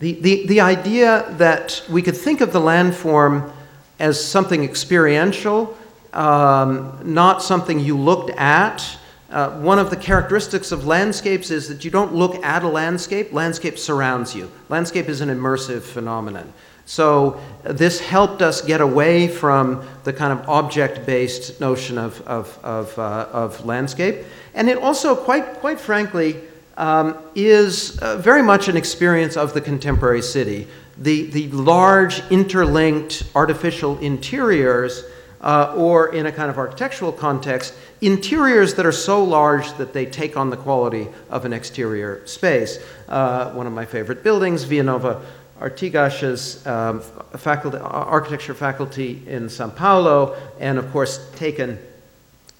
the, the, the idea that we could think of the landform as something experiential um, not something you looked at. Uh, one of the characteristics of landscapes is that you don't look at a landscape, landscape surrounds you. Landscape is an immersive phenomenon. So, this helped us get away from the kind of object based notion of, of, of, uh, of, landscape. And it also, quite, quite frankly, um, is uh, very much an experience of the contemporary city. The, the large, interlinked artificial interiors uh, or in a kind of architectural context, interiors that are so large that they take on the quality of an exterior space. Uh, one of my favorite buildings, Vilanova Artigas's um, faculty, architecture faculty in Sao Paulo, and of course taken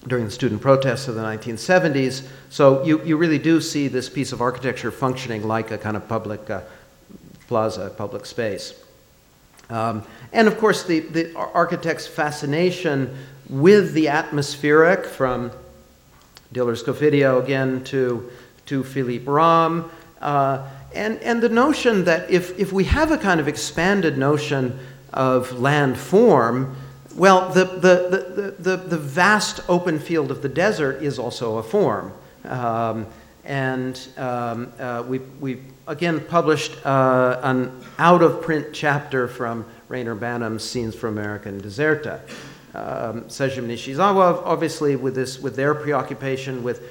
during the student protests of the 1970s. So you, you really do see this piece of architecture functioning like a kind of public uh, plaza, public space. Um, and of course, the, the architect's fascination with the atmospheric from Diller Scofidio again to, to Philippe Rahm. Uh, and, and the notion that if, if we have a kind of expanded notion of land form, well, the, the, the, the, the vast open field of the desert is also a form. Um, and um, uh, we, we again published uh, an out of print chapter from Reyner Banham's Scenes from American Deserta. Um, Nishizawa, obviously, with, this, with their preoccupation with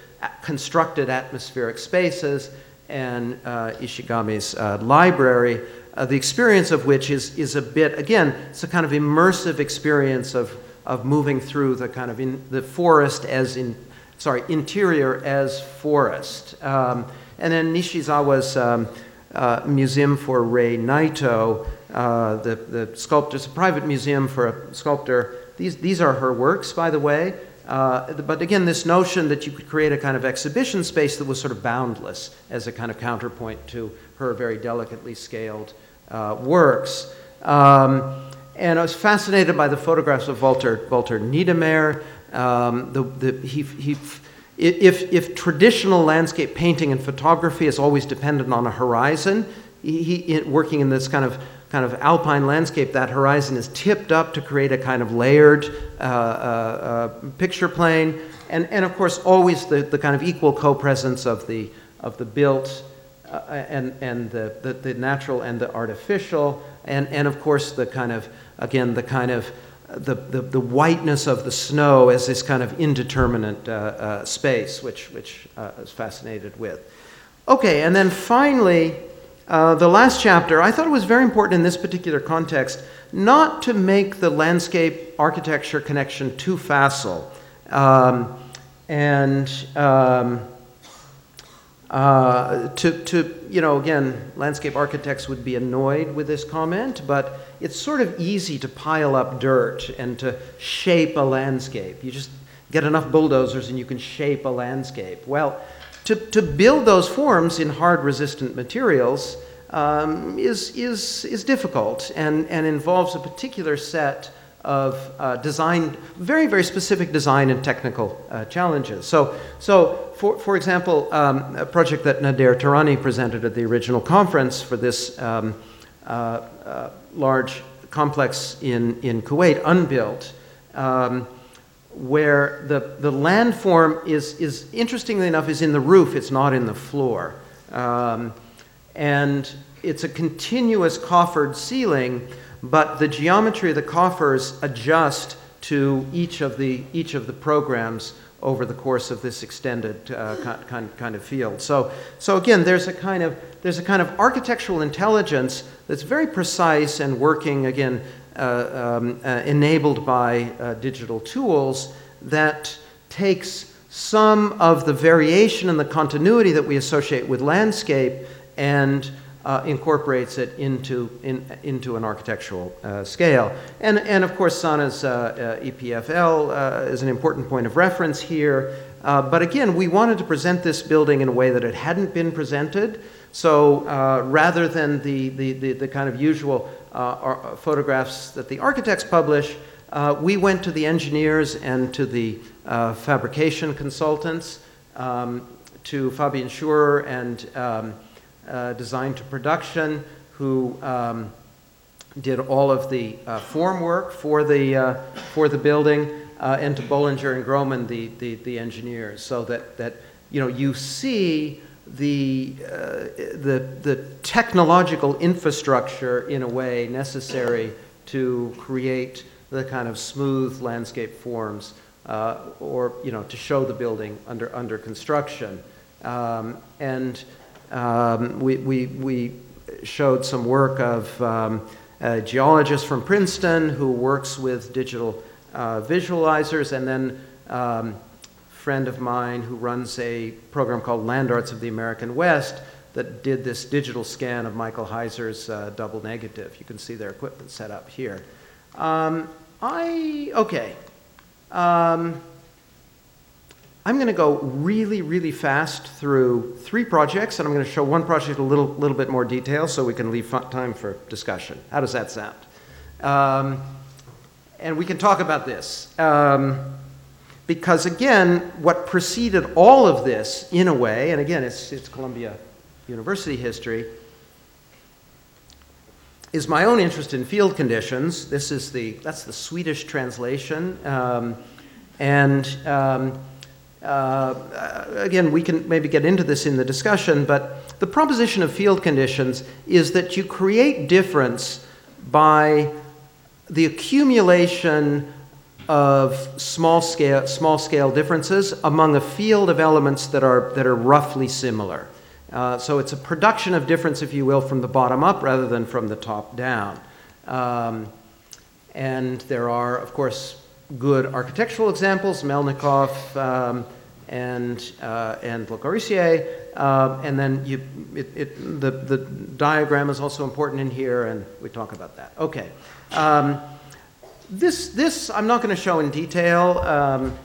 constructed atmospheric spaces, and uh, Ishigami's uh, library, uh, the experience of which is, is a bit, again, it's a kind of immersive experience of, of moving through the kind of in, the forest as in, sorry, interior as forest. Um, and then Nishizawa's um, uh, Museum for Rei Naito, uh, the, the sculptor, it's a private museum for a sculptor. These, these are her works, by the way. Uh, but again, this notion that you could create a kind of exhibition space that was sort of boundless as a kind of counterpoint to her very delicately scaled uh, works. Um, and I was fascinated by the photographs of Walter, Walter Niedermayr. Um, the, the, he, he if, if traditional landscape painting and photography is always dependent on a horizon, he, working in this kind of kind of alpine landscape, that horizon is tipped up to create a kind of layered uh, uh, uh, picture plane, and, and of course always the, the kind of equal co-presence of the of the built uh, and and the, the, the natural and the artificial, and and of course the kind of again the kind of the, the, the, whiteness of the snow as this kind of indeterminate uh, uh, space, which, which uh, I was fascinated with. Okay, and then finally, uh, the last chapter, I thought it was very important in this particular context not to make the landscape architecture connection too facile. Um, and um, uh, to, to, you know, again, landscape architects would be annoyed with this comment, but it's sort of easy to pile up dirt and to shape a landscape. You just get enough bulldozers and you can shape a landscape. Well, to, to build those forms in hard resistant materials um, is, is, is difficult and, and involves a particular set of uh, design, very, very specific design and technical uh, challenges. So, so for, for example, um, a project that Nader Tehrani presented at the original conference for this um, uh, uh, large complex in, in Kuwait, unbuilt, um, where the, the landform is, is, interestingly enough, is in the roof, it's not in the floor. Um, and it's a continuous coffered ceiling, but the geometry of the coffers adjust to each of the, each of the programs over the course of this extended uh, kind, kind of field. So, so again, there's a kind of there's a kind of architectural intelligence that's very precise and working again, uh, um, uh, enabled by uh, digital tools that takes some of the variation and the continuity that we associate with landscape and uh, incorporates it into, in, into an architectural uh, scale. And, and of course, SANAA's uh, uh EPFL uh, is an important point of reference here. But again, we wanted to present this building in a way that it hadn't been presented. So rather than the, the, the, the, kind of usual photographs that the architects publish, we went to the engineers and to the fabrication consultants, um, to Fabian Scheurer and um, uh, design to production, who um, did all of the uh, form work for the, uh, for the building, uh, and to Bollinger and Grohmann, the, the, the, engineers, so that, that you, know, you see the, uh, the, the technological infrastructure in a way necessary to create the kind of smooth landscape forms uh, or you know, to show the building under, under construction. Um, and um, we, we, we showed some work of um, a geologist from Princeton who works with digital uh, visualizers, and then um, friend of mine who runs a program called Land Arts of the American West that did this digital scan of Michael Heizer's uh, double negative. You can see their equipment set up here. Um, I, okay. Um, I'm going to go really, really fast through three projects, and I'm going to show one project a little, little bit more detail so we can leave time for discussion. How does that sound? Um, and we can talk about this. Um, because again, what preceded all of this, in a way, and again, it's, it's Columbia University history, is my own interest in field conditions. This is the, that's the Swedish translation. Um, and um, uh, again, we can maybe get into this in the discussion, but the proposition of field conditions is that you create difference by the accumulation of small scale, small scale differences among a field of elements that are, that are roughly similar. Uh, so it's a production of difference, if you will, from the bottom up rather than from the top down. Um, and there are, of course, good architectural examples, Melnikov um, and, uh, and Le Corbusier. Uh, and then you, it, it, the, the diagram is also important in here, and we talk about that. Okay. Um, this, this I'm not going to show in detail, um,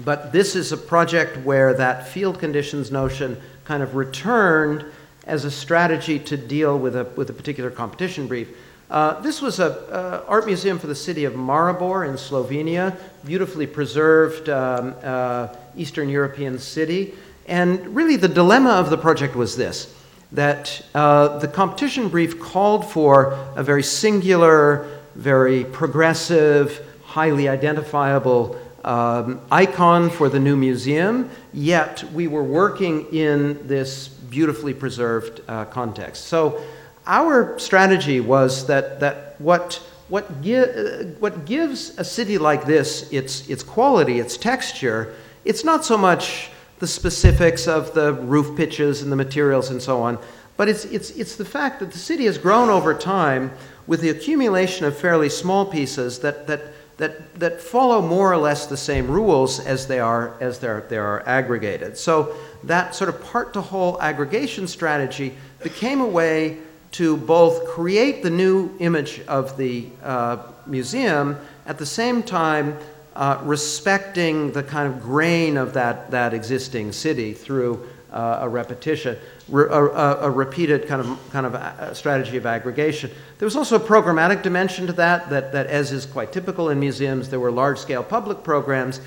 but this is a project where that field conditions notion kind of returned as a strategy to deal with a, with a particular competition brief. Uh, this was an uh, art museum for the city of Maribor in Slovenia, beautifully preserved um, uh, Eastern European city. And really, the dilemma of the project was this that uh, the competition brief called for a very singular, very progressive, highly identifiable um, icon for the new museum, yet we were working in this beautifully preserved uh, context. So our strategy was that, that what, what, gi- uh, what gives a city like this its, its quality, its texture, it's not so much the specifics of the roof pitches and the materials and so on, but it's, it's, it's the fact that the city has grown over time with the accumulation of fairly small pieces that, that, that, that follow more or less the same rules as they are as they're, they are aggregated. So that sort of part to whole aggregation strategy became a way to both create the new image of the uh, museum at the same time uh, respecting the kind of grain of that, that existing city through uh, a repetition a, a, a, repeated kind of, kind of a strategy of aggregation. There was also a programmatic dimension to that, that, that, as is quite typical in museums, there were large scale public programs,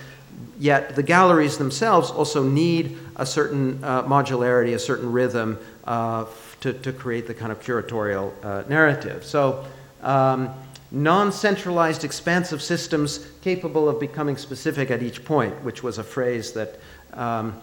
yet the galleries themselves also need a certain uh, modularity, a certain rhythm uh, to, to create the kind of curatorial uh, narrative. So, um, non centralized, expansive systems capable of becoming specific at each point, which was a phrase that. Um,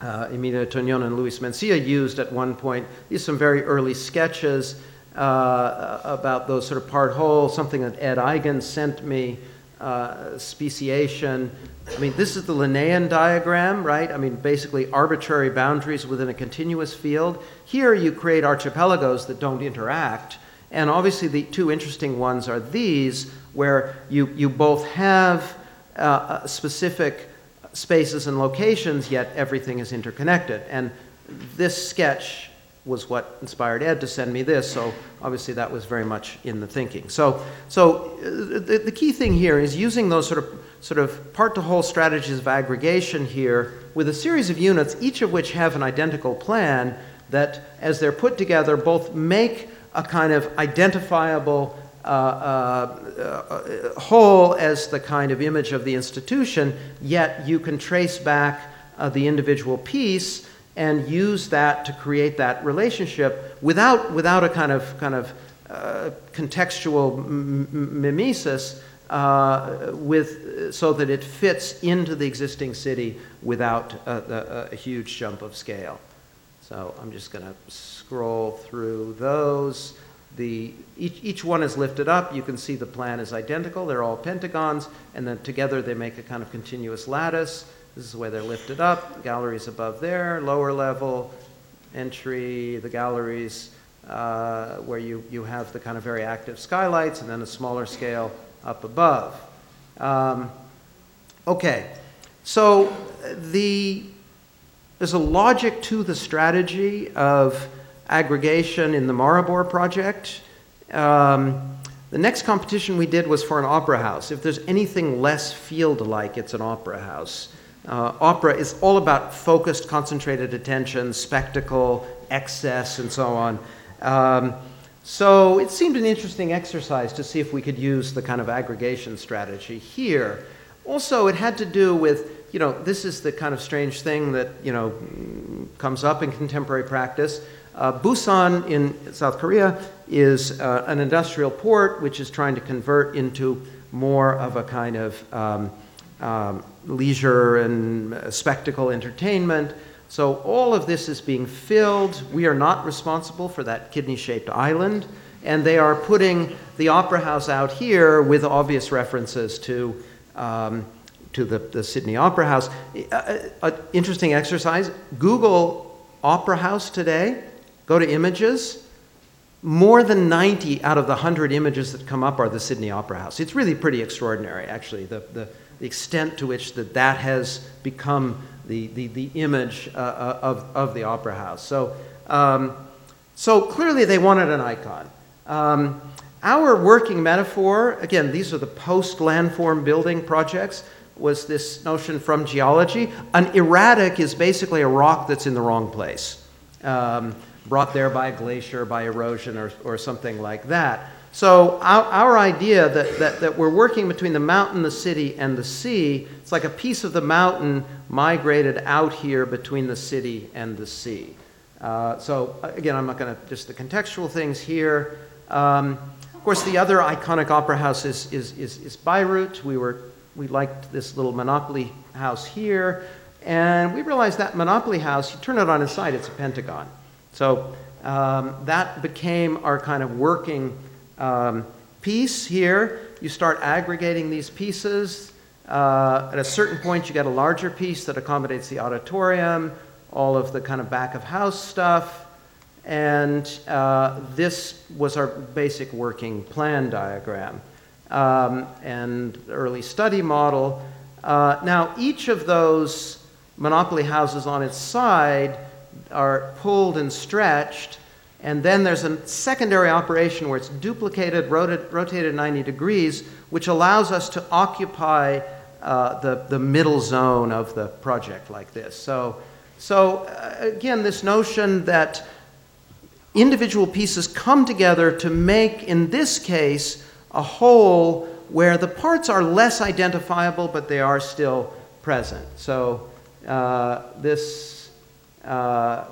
uh, Emilio Tuñón and Luis Mansilla used at one point. These are some very early sketches uh, about those sort of part whole, something that Ed Eigen sent me, uh, speciation. I mean, this is the Linnaean diagram, right? I mean, basically arbitrary boundaries within a continuous field. Here you create archipelagos that don't interact. And obviously, the two interesting ones are these, where you, you both have uh, specific spaces and locations, yet everything is interconnected. And this sketch was what inspired Ed to send me this, so obviously that was very much in the thinking. So, so uh, the, the key thing here is using those sort of sort of part to whole strategies of aggregation here with a series of units, each of which have an identical plan that, as they're put together, both make a kind of identifiable whole as the kind of image of the institution, yet you can trace back the individual piece and use that to create that relationship without, without a kind of, kind of uh, contextual mimesis uh, with, so that it fits into the existing city without a, a, a huge jump of scale. So I'm just going to scroll through those. The, each, each one is lifted up. You can see the plan is identical. They're all pentagons, and then together they make a kind of continuous lattice. This is way they're lifted up. Galleries above there, lower level, entry, the galleries uh, where you, you have the kind of very active skylights, and then a smaller scale up above. Um, okay, so the, there's a logic to the strategy of aggregation in the Maribor project. Um, the next competition we did was for an opera house. If there's anything less field like, it's an opera house. Uh, opera is all about focused, concentrated attention, spectacle, excess, and so on. Um, So it seemed an interesting exercise to see if we could use the kind of aggregation strategy here. Also, it had to do with, you know, this is the kind of strange thing that, you know, comes up in contemporary practice. Uh, Busan in South Korea is uh, an industrial port which is trying to convert into more of a kind of um, um, leisure and spectacle entertainment. So all of this is being filled. We are not responsible for that kidney shaped island. And they are putting the opera house out here with obvious references to, um, to the, the Sydney Opera House. Uh, uh, interesting exercise Google Opera House today, go to images. More than 90 out of the 100 images that come up are the Sydney Opera House. It's really pretty extraordinary, actually, the, the, the extent to which that, that has become the, the, the image uh, uh, of, of the opera house. So, um, so clearly they wanted an icon. Um, our working metaphor, again, these are the post landform building projects, was this notion from geology. An erratic is basically a rock that's in the wrong place, um, brought there by a glacier, by erosion, or, or something like that. So our, our idea that, that, that we're working between the mountain, the city, and the sea, it's like a piece of the mountain migrated out here between the city and the sea. Uh, so again, I'm not going to just the contextual things here. Um, of course, the other iconic opera house is, is, is, is Bayreuth. We, were, we liked this little Monopoly house here. And we realized that Monopoly house, you turn it on its side, it's a pentagon. So um, that became our kind of working um, piece here. You start aggregating these pieces. Uh, at a certain point, you get a larger piece that accommodates the auditorium, all of the kind of back of house stuff. And uh, this was our basic working plan diagram um, and early study model. Uh, now, each of those monopoly houses on its side are pulled and stretched and then there's a secondary operation where it's duplicated, rotated, rotated 90 degrees, which allows us to occupy uh, the, the middle zone of the project like this. So, so uh, again, this notion that individual pieces come together to make, in this case, a whole where the parts are less identifiable, but they are still present. So uh, this uh,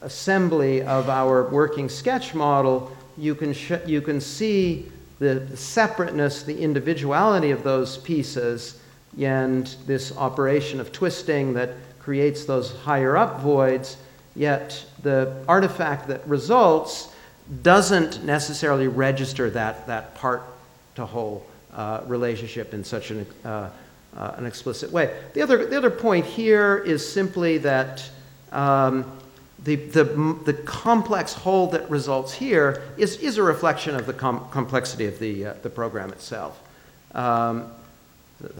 assembly of our working sketch model, you can, sh- you can see the separateness, the individuality of those pieces, and this operation of twisting that creates those higher up voids, yet the artifact that results doesn't necessarily register that, that part to whole uh, relationship in such an, uh, uh, an explicit way. The other, the other point here is simply that um, the, the, the complex whole that results here is, is a reflection of the com- complexity of the, uh, the program itself. Um, the,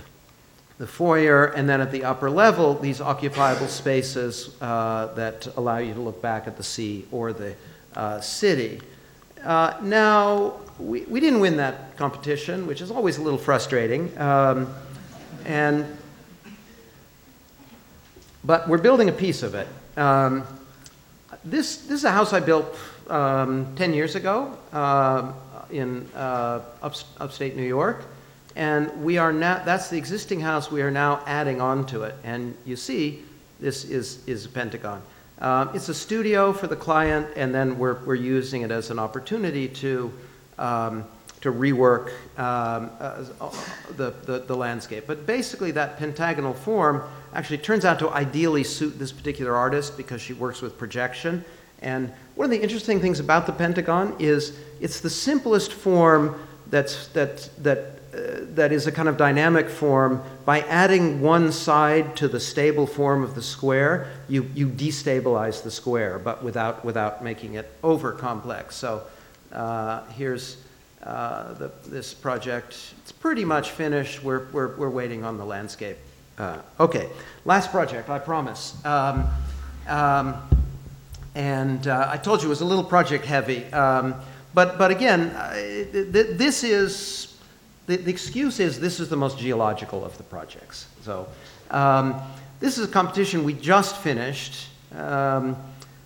the, foyer, and then at the upper level, these occupiable spaces uh, that allow you to look back at the sea or the uh, city. Uh, now, we, we didn't win that competition, which is always a little frustrating. Um, and, but we're building a piece of it. Um, this, this is a house I built um, 10 years ago uh, in uh, up, upstate New York. And we are now, that's the existing house, we are now adding on to it. And you see, this is, is a Pentagon. Uh, it's a studio for the client, and then we're, we're using it as an opportunity to, um, to rework um, uh, the, the, the landscape. But basically, that pentagonal form actually turns out to ideally suit this particular artist because she works with projection. And one of the interesting things about the pentagon is it's the simplest form that's, that, that, uh, that is a kind of dynamic form. By adding one side to the stable form of the square, you, you destabilize the square, but without, without making it over complex. So uh, here's uh, the, this project. It's pretty much finished. We're, we're, we're waiting on the landscape. Uh, okay, last project, I promise. Um, um, and uh, I told you it was a little project heavy. Um, but, but again, uh, th- th- this is, the, the, excuse is this is the most geological of the projects. So um, this is a competition we just finished um,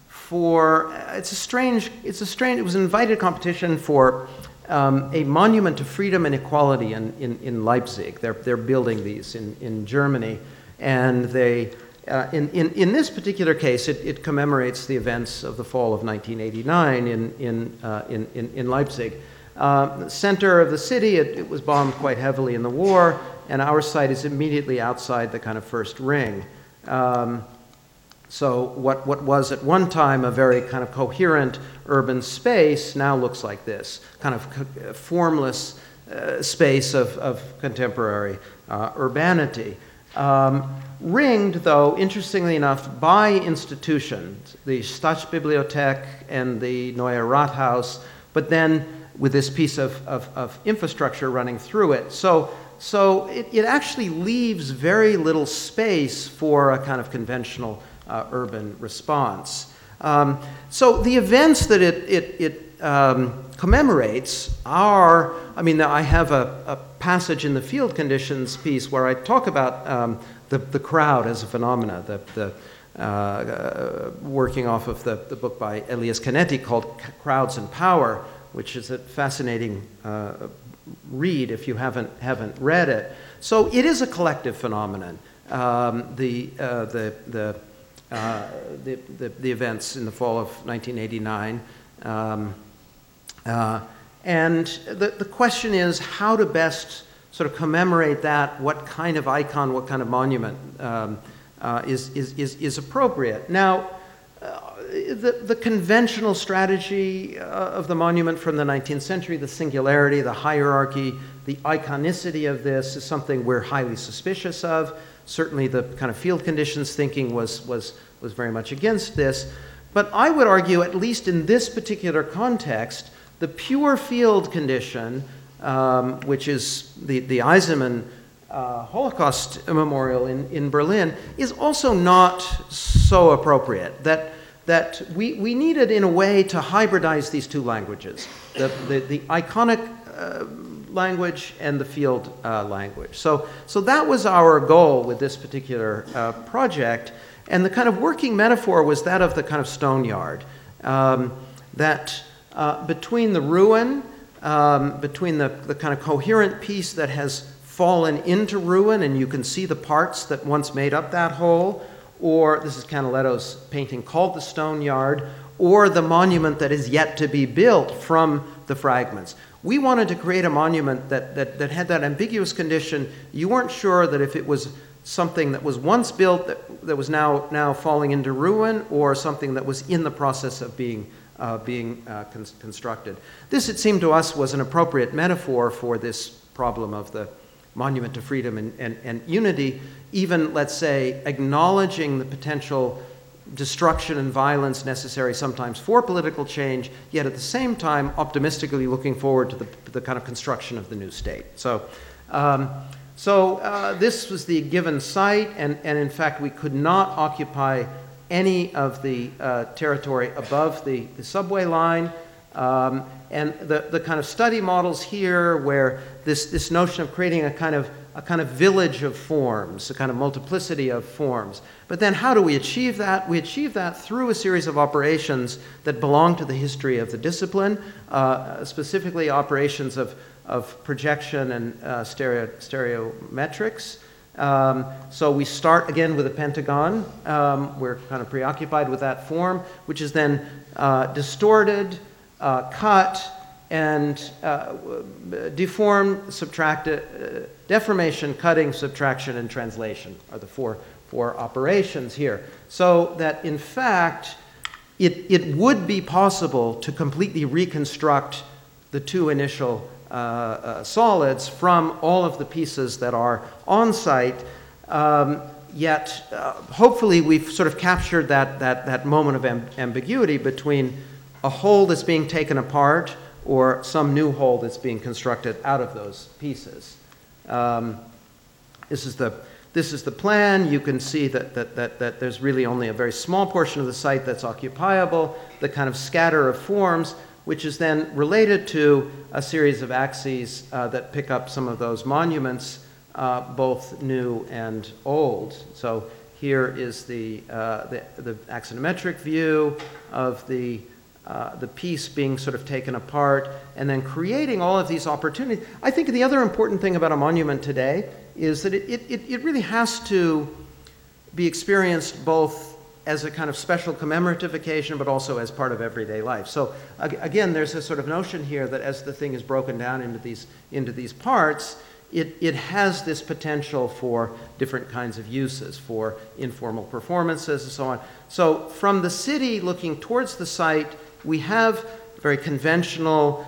for it's a strange it's a strange it was an invited competition for um, a monument to freedom and equality in, in, in, Leipzig. They're, they're building these in, in Germany. And they, uh, in, in, in this particular case, it, it commemorates the events of the fall of 1989 in, in, uh, in, in, in, Leipzig. Uh, center of the city, it, it was bombed quite heavily in the war, and our site is immediately outside the kind of first ring. Um, so what, what was at one time a very kind of coherent urban space now looks like this, kind of formless uh, space of, of contemporary uh, urbanity. Um, ringed, though, interestingly enough, by institutions, the Staatsbibliothek and the Neue Rathaus, but then with this piece of, of, of infrastructure running through it. So so it, it actually leaves very little space for a kind of conventional uh, urban response. Um, so the events that it, it, it um, commemorates are, I mean, I have a, a, passage in the field conditions piece where I talk about um, the, the crowd as a phenomena, the, the uh, uh, working off of the, the book by Elias Canetti called Crowds and Power, which is a fascinating uh, read if you haven't, haven't read it. So it is a collective phenomenon. Um, the, uh, the, the, uh, the, the, the, events in the fall of 1989. Um, uh, and the, the question is how to best sort of commemorate that, what kind of icon, what kind of monument um, uh, is, is, is, is appropriate. Now, the, the conventional strategy uh, of the monument from the 19th century, the singularity, the hierarchy, the iconicity of this is something we're highly suspicious of. Certainly, the kind of field conditions thinking was, was, was very much against this. But I would argue, at least in this particular context, the pure field condition, um, which is the, the Eisenman uh, Holocaust Memorial in, in Berlin, is also not so appropriate. That that we, we needed, in a way, to hybridize these two languages the, the, the iconic uh, language and the field uh, language. So, so that was our goal with this particular uh, project. And the kind of working metaphor was that of the kind of stone yard. Um, that uh, between the ruin, um, between the, the kind of coherent piece that has fallen into ruin, and you can see the parts that once made up that whole, or this is Canaletto's painting called The Stone Yard, or the monument that is yet to be built from the fragments. We wanted to create a monument that, that, that had that ambiguous condition. You weren't sure that if it was something that was once built that, that was now, now falling into ruin or something that was in the process of being, uh, being uh, con- constructed. This, it seemed to us, was an appropriate metaphor for this problem of the monument to freedom and, and, and unity even, let's say, acknowledging the potential destruction and violence necessary sometimes for political change, yet at the same time optimistically looking forward to the, the kind of construction of the new state. So, um, so uh, this was the given site, and, and in fact, we could not occupy any of the uh, territory above the, the subway line. Um, and the, the kind of study models here, where this, this notion of creating a kind of a kind of village of forms, a kind of multiplicity of forms. But then, how do we achieve that? We achieve that through a series of operations that belong to the history of the discipline, uh, specifically operations of, of projection and uh, stereo, stereometrics. Um, so we start again with a pentagon. Um, we're kind of preoccupied with that form, which is then uh, distorted, uh, cut, and uh, deform, subtract, uh, deformation, cutting, subtraction, and translation are the four, four operations here. So that in fact, it, it would be possible to completely reconstruct the two initial uh, uh, solids from all of the pieces that are on site. Um, yet, uh, hopefully, we've sort of captured that, that, that moment of amb- ambiguity between a whole that's being taken apart or some new whole that's being constructed out of those pieces. Um, this, is the, this is the plan. You can see that, that, that, that there's really only a very small portion of the site that's occupiable, the kind of scatter of forms, which is then related to a series of axes uh, that pick up some of those monuments, uh, both new and old. So Here is the, uh, the, the axonometric view of the, uh, the piece being sort of taken apart and then creating all of these opportunities. I think the other important thing about a monument today is that it, it, it really has to be experienced both as a kind of special commemorative occasion, but also as part of everyday life. So again, there's a sort of notion here that as the thing is broken down into these, into these parts, it, it has this potential for different kinds of uses, for informal performances and so on. So from the city looking towards the site, we have very conventional,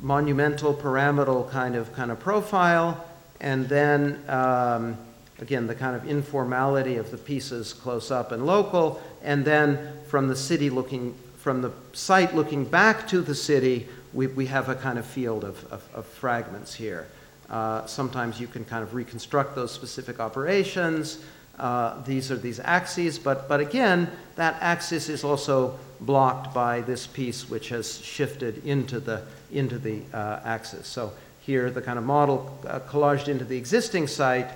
monumental, pyramidal kind of kind of profile, and then um, again, the kind of informality of the pieces close up and local, and then from the city looking, from the site looking back to the city, we, we have a kind of field of, of, of fragments here. Uh, sometimes you can kind of reconstruct those specific operations. Uh, these are these axes, but, but again, that axis is also blocked by this piece which has shifted into the, into the uh, axis. So here, the kind of model uh, collaged into the existing site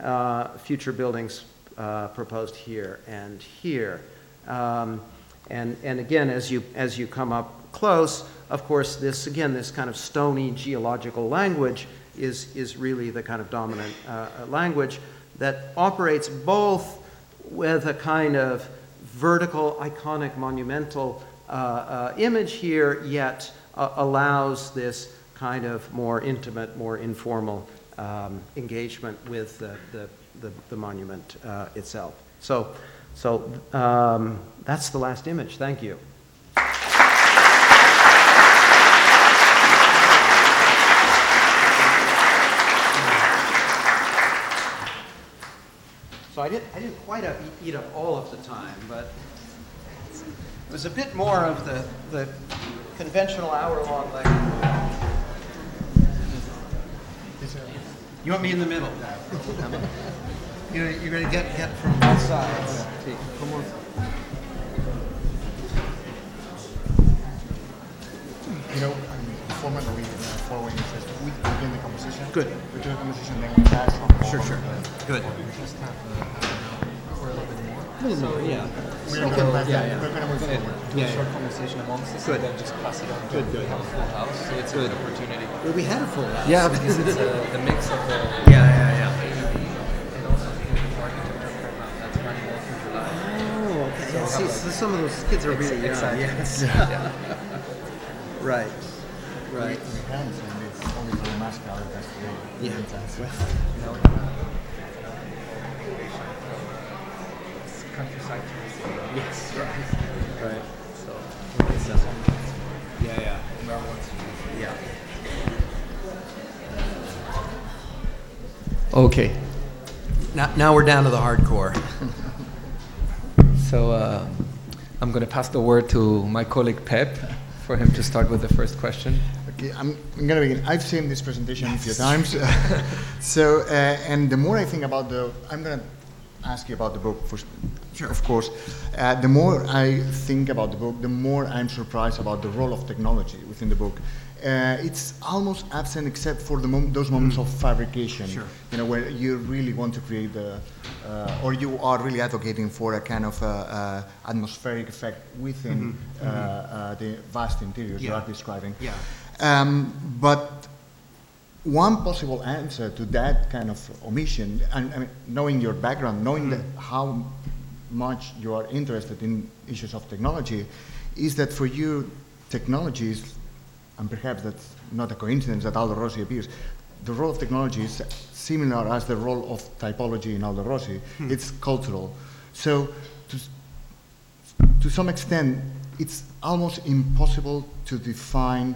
uh, future buildings uh, proposed here and here. Um, and, and again, as you, as you come up close, of course, this, again, this kind of stony geological language is, is really the kind of dominant language that operates both with a kind of vertical, iconic, monumental uh, uh, image here, yet uh, allows this kind of more intimate, more informal um, engagement with the, the, the, the monument uh, itself. So, so um, that's the last image. Thank you. So I didn't, I didn't quite eat up all of the time, but it was a bit more of the, the conventional hour-long lecture. You want me in the middle? you're, you're going to get, get from both sides. You know, I mean, the format that we are following is we begin the conversation. Good. We do the conversation, then we pass on. Sure, sure. Good. We just have uh, for a little bit more. A little more, yeah. We're going to pass yeah, yeah. We're going to move forward. do Yeah, a short yeah. conversation amongst us Good. and then just pass it on. Good, good. We have a full house, so it's Good. a good opportunity. Well, we had a full house. Yeah, Because it's uh, the mix of the Yeah, yeah, yeah. AUD and also the English architecture program that's running all through July. Oh, okay. Yeah, see, have so some of those kids are really young. exactly. Yes. Yeah. right. Right. We can, so it's only for the mass gallery that's today. Yeah. You know, it's countryside tourism. Yes. Right. So it's just Yeah, yeah. where I to. Yeah. Okay. Now, now we're down to the hardcore. So uh, I'm going to pass the word to my colleague Pep for him to start with the first question. Okay, I'm, I'm going to begin. I've seen this presentation a few times. so, uh, and the more I think about the, I'm going to ask you about the book, for, sure. of course. Uh, the more I think about the book, the more I'm surprised about the role of technology within the book. Uh, it's almost absent except for the mom- those moments of fabrication, Sure. you know, where you really want to create the, uh, or you are really advocating for a kind of uh, uh, atmospheric effect within uh, uh, the vast interiors you are describing. Yeah. Um, but one possible answer to that kind of omission, and I mean, knowing your background, knowing that how much you are interested in issues of technology, is that for you, technology is, and perhaps that's not a coincidence that Aldo Rossi appears, the role of technology is similar as the role of typology in Aldo Rossi. It's cultural. So, to, to some extent, it's almost impossible to define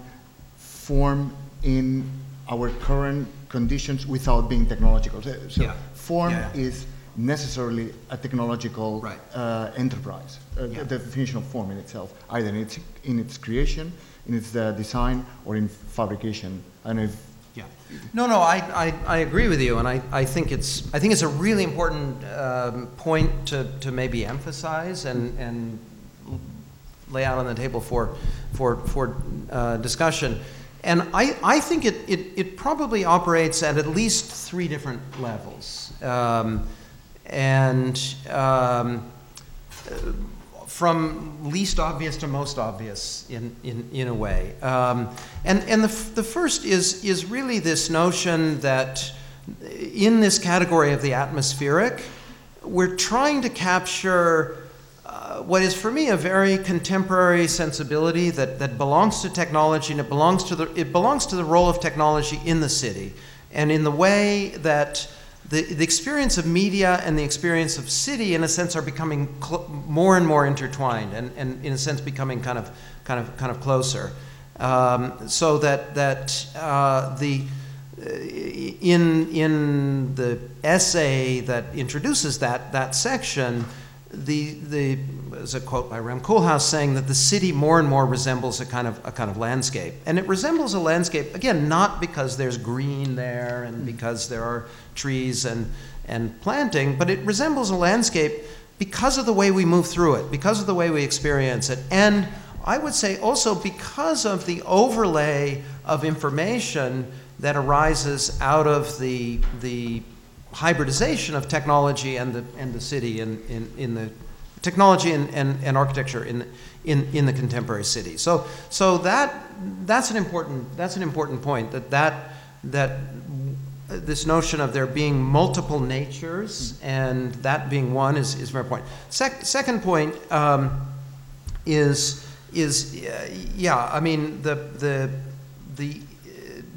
form in our current conditions without being technological. So, so Yeah. form Yeah, yeah. is necessarily a technological Right. uh, enterprise. Uh. The definition of form in itself, either in its, in its creation, in its uh, design, or in fabrication. And if Yeah. No, no, I, I, I agree with you, and I, I think it's I think it's a really important um, point to, to maybe emphasize and, and lay out on the table for for for uh, discussion. And I, I think it, it, it probably operates at at least three different levels. Um, and um, from least obvious to most obvious in, in, in a way. Um, and and the, f- the first is, is really this notion that in this category of the atmospheric, we're trying to capture uh, what is for me a very contemporary sensibility that, that belongs to technology and it belongs to the it belongs to the role of technology in the city and in the way that the, the experience of media and the experience of city in a sense are becoming cl- more and more intertwined and, and in a sense becoming kind of kind of kind of closer. Um, so that that uh, the in in the essay that introduces that that section the, the, there's a quote by Rem Koolhaas saying that the city more and more resembles a kind of, a kind of landscape. And it resembles a landscape, again, not because there's green there and mm. because there are trees and, and planting, but it resembles a landscape because of the way we move through it, because of the way we experience it. And I would say also because of the overlay of information that arises out of the, the hybridization of technology and the, and the city in, in, in the technology and, and, and architecture in, in, in the contemporary city. So, so that, that's, an important, that's an important point, that, that, that this notion of there being multiple natures and that being one is, is very important. Sec- second point um, is, is uh, yeah, I mean, the, the, the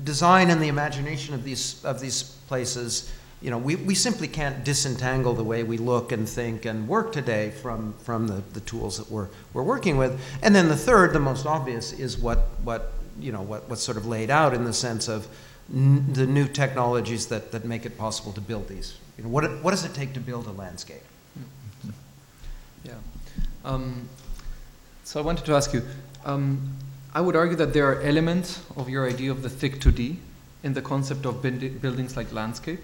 design and the imagination of these, of these places you know, we, we simply can't disentangle the way we look and think and work today from, from the, the tools that we're, we're working with. And then the third, the most obvious, is what, what, you know, what, what's sort of laid out in the sense of n- the new technologies that, that make it possible to build these. You know, what, what does it take to build a landscape? Yeah. Um, so I wanted to ask you, um, I would argue that there are elements of your idea of the thick 2D in the concept of buildings like landscape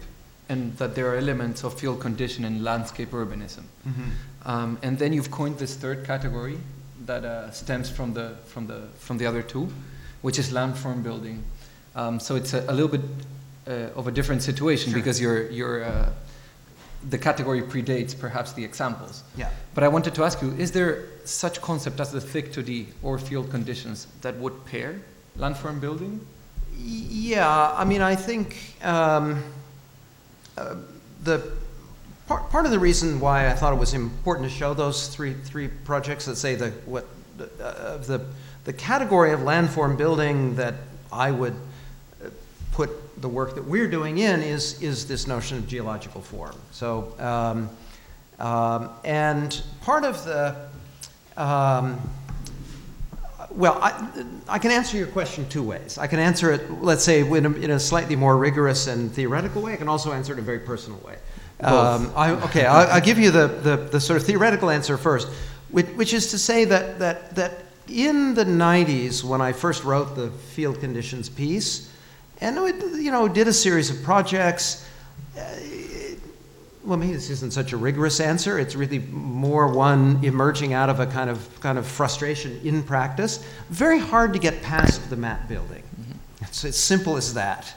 and that there are elements of field condition and landscape urbanism. Mm-hmm. Um, and then you've coined this third category that uh, stems from the, from, the, from the other two, which is landform building. Um, so it's a, a little bit uh, of a different situation sure. because you're, you're, uh, the category predates perhaps the examples. Yeah. But I wanted to ask you, is there such concept as the thick 2D or field conditions that would pair landform building? Yeah, I mean, I think... Um, the part, part of the reason why I thought it was important to show those three three projects that say the what uh, the the category of landform building that I would uh, put the work that we're doing in is is this notion of geological form. So um, um, and part of the um, well, I, I, can answer your question two ways. I can answer it, let's say, in a, in a, slightly more rigorous and theoretical way. I can also answer it in a very personal way. Um, I, okay, I'll, I'll, give you the, the, the, sort of theoretical answer first, which, which, is to say that, that, that in the 90s, when I first wrote the field conditions piece, and it, you know, did a series of projects, uh, well, maybe this isn't such a rigorous answer. It's really more one emerging out of a kind of kind of frustration in practice. Very hard to get past the mat building. Mm-hmm. It's as simple as that.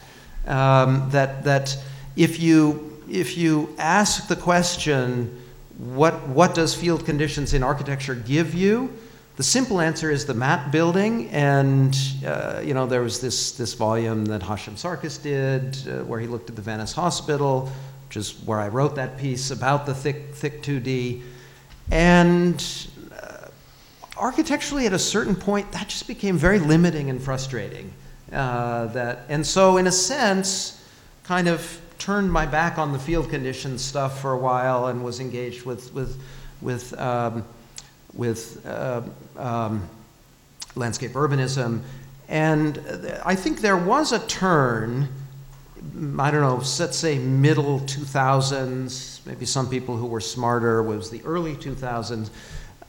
Um, that that if you if you ask the question, what what does field conditions in architecture give you? The simple answer is the mat building, and uh, you know there was this this volume that Hashim Sarkis did, uh, where he looked at the Venice Hospital which is where I wrote that piece about the thick, thick 2D. And uh, architecturally, at a certain point, that just became very limiting and frustrating. Uh, that, and so, in a sense, kind of turned my back on the field condition stuff for a while and was engaged with, with, with, um, with uh, um, landscape urbanism. And I think there was a turn I don't know, let's say middle 2000s, maybe some people who were smarter was the early 2000s,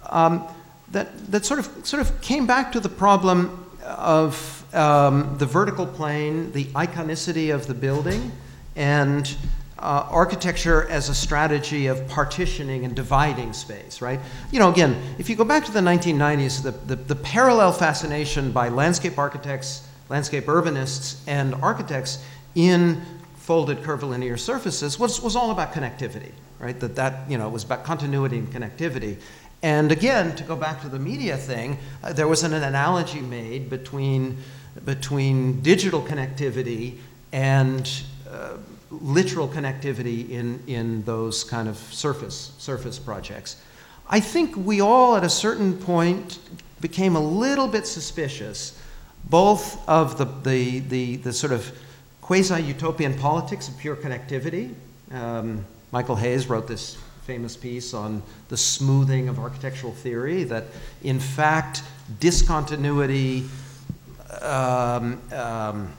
um, that, that sort, of, sort of came back to the problem of um, the vertical plane, the iconicity of the building, and uh, architecture as a strategy of partitioning and dividing space, right? You know, again, if you go back to the 1990s, the, the, the parallel fascination by landscape architects, landscape urbanists, and architects in folded curvilinear surfaces was, was all about connectivity. right? That that, you know, it was about continuity and connectivity. And again, to go back to the media thing, uh, there was an, an analogy made between, between digital connectivity and uh, literal connectivity in, in those kind of surface, surface projects. I think we all, at a certain point, became a little bit suspicious, both of the, the, the, the sort of quasi utopian politics of pure connectivity. Um, Michael Hayes wrote this famous piece on the smoothing of architectural theory, that in fact, discontinuity, um, um,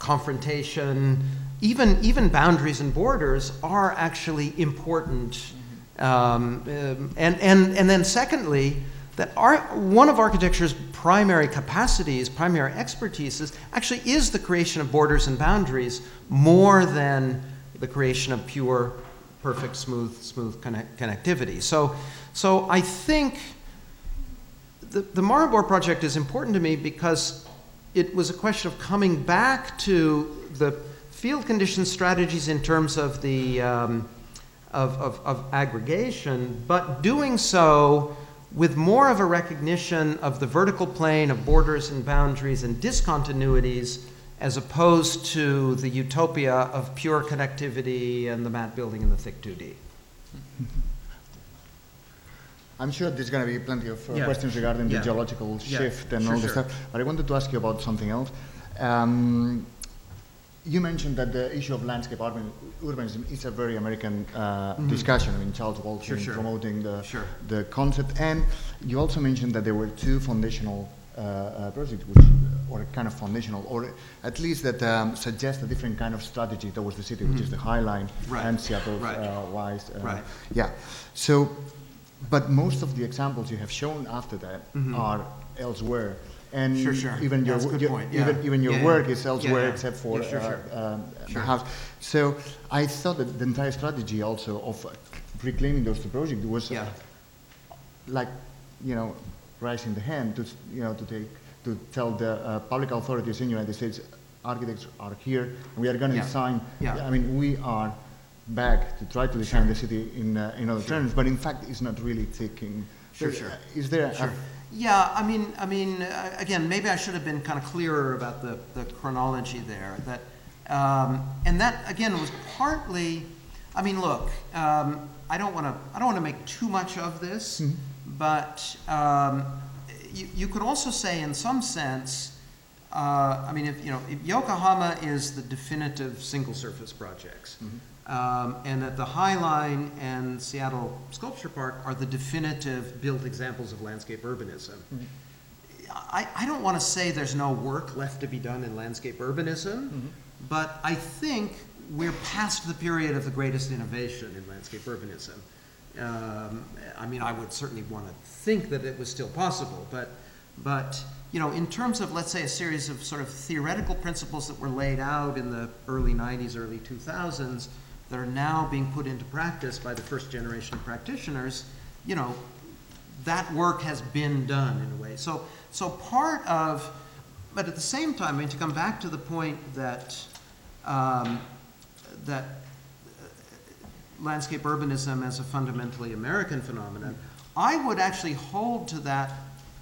confrontation, even, even boundaries and borders are actually important. Um, um, and, and, and then, secondly, that our, one of architecture's primary capacities, primary expertises, actually is the creation of borders and boundaries more than the creation of pure, perfect, smooth, smooth connect, connectivity. So, so I think the, the Maribor project is important to me because it was a question of coming back to the field condition strategies in terms of the um, of, of, of aggregation, but doing so with more of a recognition of the vertical plane of borders and boundaries and discontinuities as opposed to the utopia of pure connectivity and the mat building and the thick 2D. I'm sure there's going to be plenty of uh, Yeah. questions regarding Yeah. the geological Yeah, shift and sure, all this sure. stuff, but I wanted to ask you about something else. Um, you mentioned that the issue of landscape urban, urbanism is a very American uh, discussion. I mean, Charles Waldheim Mm-hmm. Sure, sure. promoting the, Sure. the concept, and you also mentioned that there were two foundational uh, uh, projects, which, or kind of foundational, or at least that um, suggest a different kind of strategy towards the city, which is the High Line Mm-hmm. Right. and Seattle Right. uh, Weiss. Uh, Right. Yeah. So, but most of the examples you have shown after that are elsewhere. And. Sure, sure. even your, That's a good your- point, even, yeah. even your Yeah, work yeah. is elsewhere Yeah, except for Yeah, sure, uh, sure. um, Sure. the house. So I thought that the entire strategy also of uh, reclaiming those two projects was uh, Yeah. like, you know, raising the hand to, s- you know, to take, to tell the uh, public authorities in the United States, architects are here, and we are going to Yeah. design. Yeah. I mean, we are back to try to design the city in, uh, in other terms, but in fact, it's not really taking. Sure, sure. Is there? Sure. Yeah, I mean, I mean, uh, again, maybe I should have been kind of clearer about the, the chronology there. That, um, and that again was partly. I mean, look, um, I don't want to. I don't want to make too much of this, but um, you, you could also say, in some sense, uh, I mean, if you know, if Yokohama is the definitive single surface projects, um, and that the High Line and Seattle Sculpture Park are the definitive built examples of landscape urbanism. I, I don't want to say there's no work left to be done in landscape urbanism, but I think we're past the period of the greatest innovation in landscape urbanism. Um, I mean, I would certainly want to think that it was still possible, but, but, you know, in terms of, let's say, a series of sort of theoretical principles that were laid out in the early 90s, early 2000s, that are now being put into practice by the first generation of practitioners, you know, that work has been done in a way. So, so part of, but at the same time, I mean, to come back to the point that, um, that uh, landscape urbanism as a fundamentally American phenomenon, I would actually hold to that.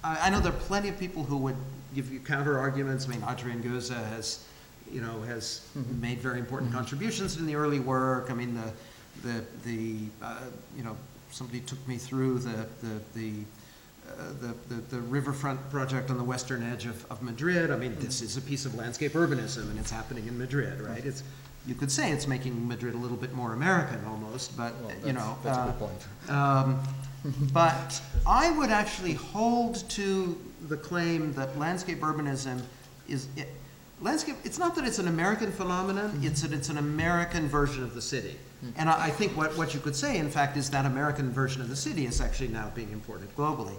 I, I know there are plenty of people who would give you counter arguments. I mean, Adriaan Geuze has, you know, has made very important contributions in the early work. I mean, the, the, the, uh, you know, somebody took me through the, the, the, uh, the, the, the riverfront project on the western edge of, of Madrid. I mean, this is a piece of landscape urbanism, and it's happening in Madrid, right? It's, you could say it's making Madrid a little bit more American almost, but, you know. that's a uh, good point. um, but I would actually hold to the claim that landscape urbanism is, landscape, it's not that it's an American phenomenon, mm-hmm. it's that it's an American version of the city. Mm-hmm. And I, I think what, what you could say, in fact, is that American version of the city is actually now being imported globally.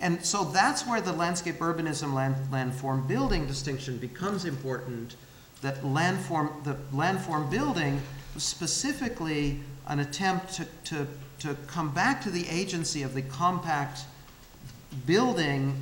And so that's where the landscape urbanism, land, landform building distinction becomes important, that landform, the landform building was specifically an attempt to, to, to come back to the agency of the compact building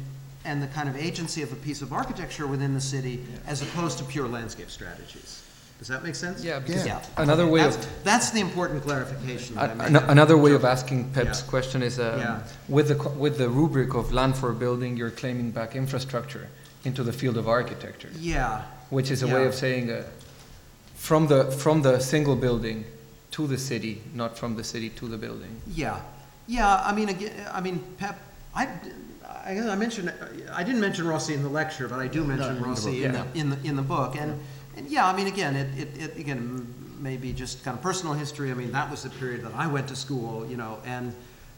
and the kind of agency of a piece of architecture within the city as opposed to pure landscape strategies. Does that make sense? Yeah, because Yeah. another way That's, of that's the important clarification that I An- made. an- Another way of asking Pep's Yeah. question is, um, Yeah. with the, co- with the rubric of landform building, you're claiming back infrastructure into the field of architecture, Yeah, which is a way Yeah. of saying, uh, from the, from the single building to the city, not from the city to the building. yeah, yeah, I mean, again, I mean, Pep, I, I guess I mentioned, I didn't mention Rossi in the lecture, but I do mention in the Rossi book, in the, yeah. in the, in the book, and, and yeah, I mean, again, it, it, it, again, maybe just kind of personal history, I mean, that was the period that I went to school, you know, and,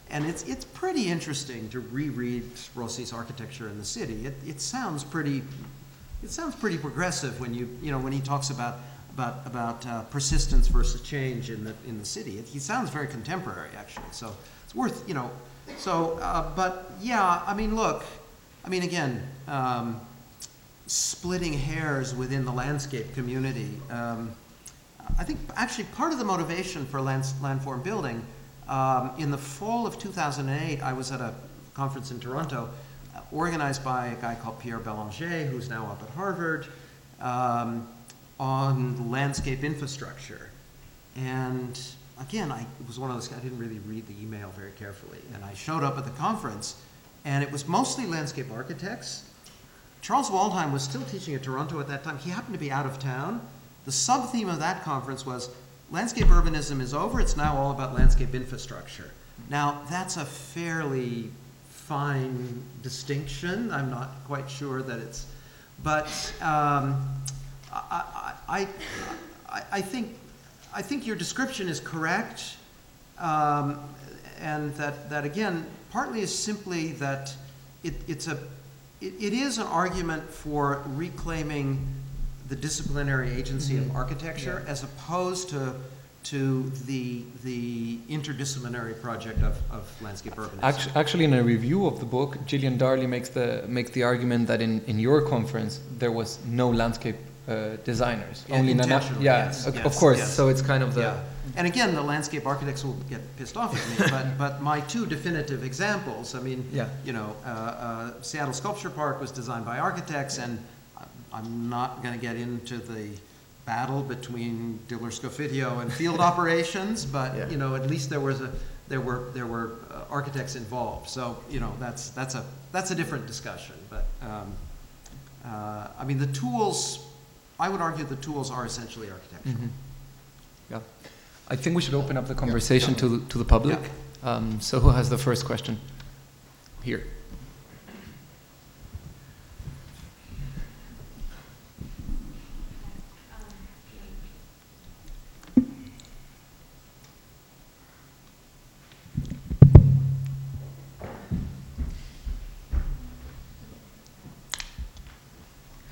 and it's, it's pretty interesting to reread Rossi's architecture in the city. It, it sounds pretty, it sounds pretty progressive when you, you know, when he talks about, about, about uh, persistence versus change in the, in the city. It, he sounds very contemporary, actually, so it's worth, you know, so, uh, but, yeah, I mean, look, I mean, again, um, splitting hairs within the landscape community. Um, I think actually part of the motivation for land, landform building, um, in the fall of 2008, I was at a conference in Toronto uh, organized by a guy called Pierre Belanger, who's now up at Harvard, um, on landscape infrastructure. And again, I it was one of those, guys I didn't really read the email very carefully. And I showed up at the conference, and it was mostly landscape architects. Charles Waldheim was still teaching at Toronto at that time. He happened to be out of town. The sub theme of that conference was landscape urbanism is over, it's now all about landscape infrastructure. Now, that's a fairly fine distinction. I'm not quite sure that it's, but um, I, I, I, I think, I think your description is correct. Um, and that, that again, partly is simply that it, it's a, it, it is an argument for reclaiming the disciplinary agency of architecture as opposed to, to the, the interdisciplinary project of, of landscape urbanism. Actu- Actually, in a review of the book, Gillian Darley makes the, makes the argument that in, in your conference, there was no landscape uh, designers. Yeah, only nana- intentionally, yeah, yes, of- of course. yes. So it's kind of the, Yeah, and again, the landscape architects will get pissed off at me, but, but my two definitive examples, I mean, Yeah. you know, uh, uh, Seattle Sculpture Park was designed by architects, and I'm- not gonna get into the battle between Diller Scofidio and field operations, but, Yeah. you know, at least there was a, there were, there were uh, architects involved, so, you know, that's, that's a, that's a different discussion, but, um, uh, I mean, the tools, I would argue the tools are essentially architectural. Mhm. Yeah. I think we should open up the conversation to, the- to the public. Um, so who has the first question? Here.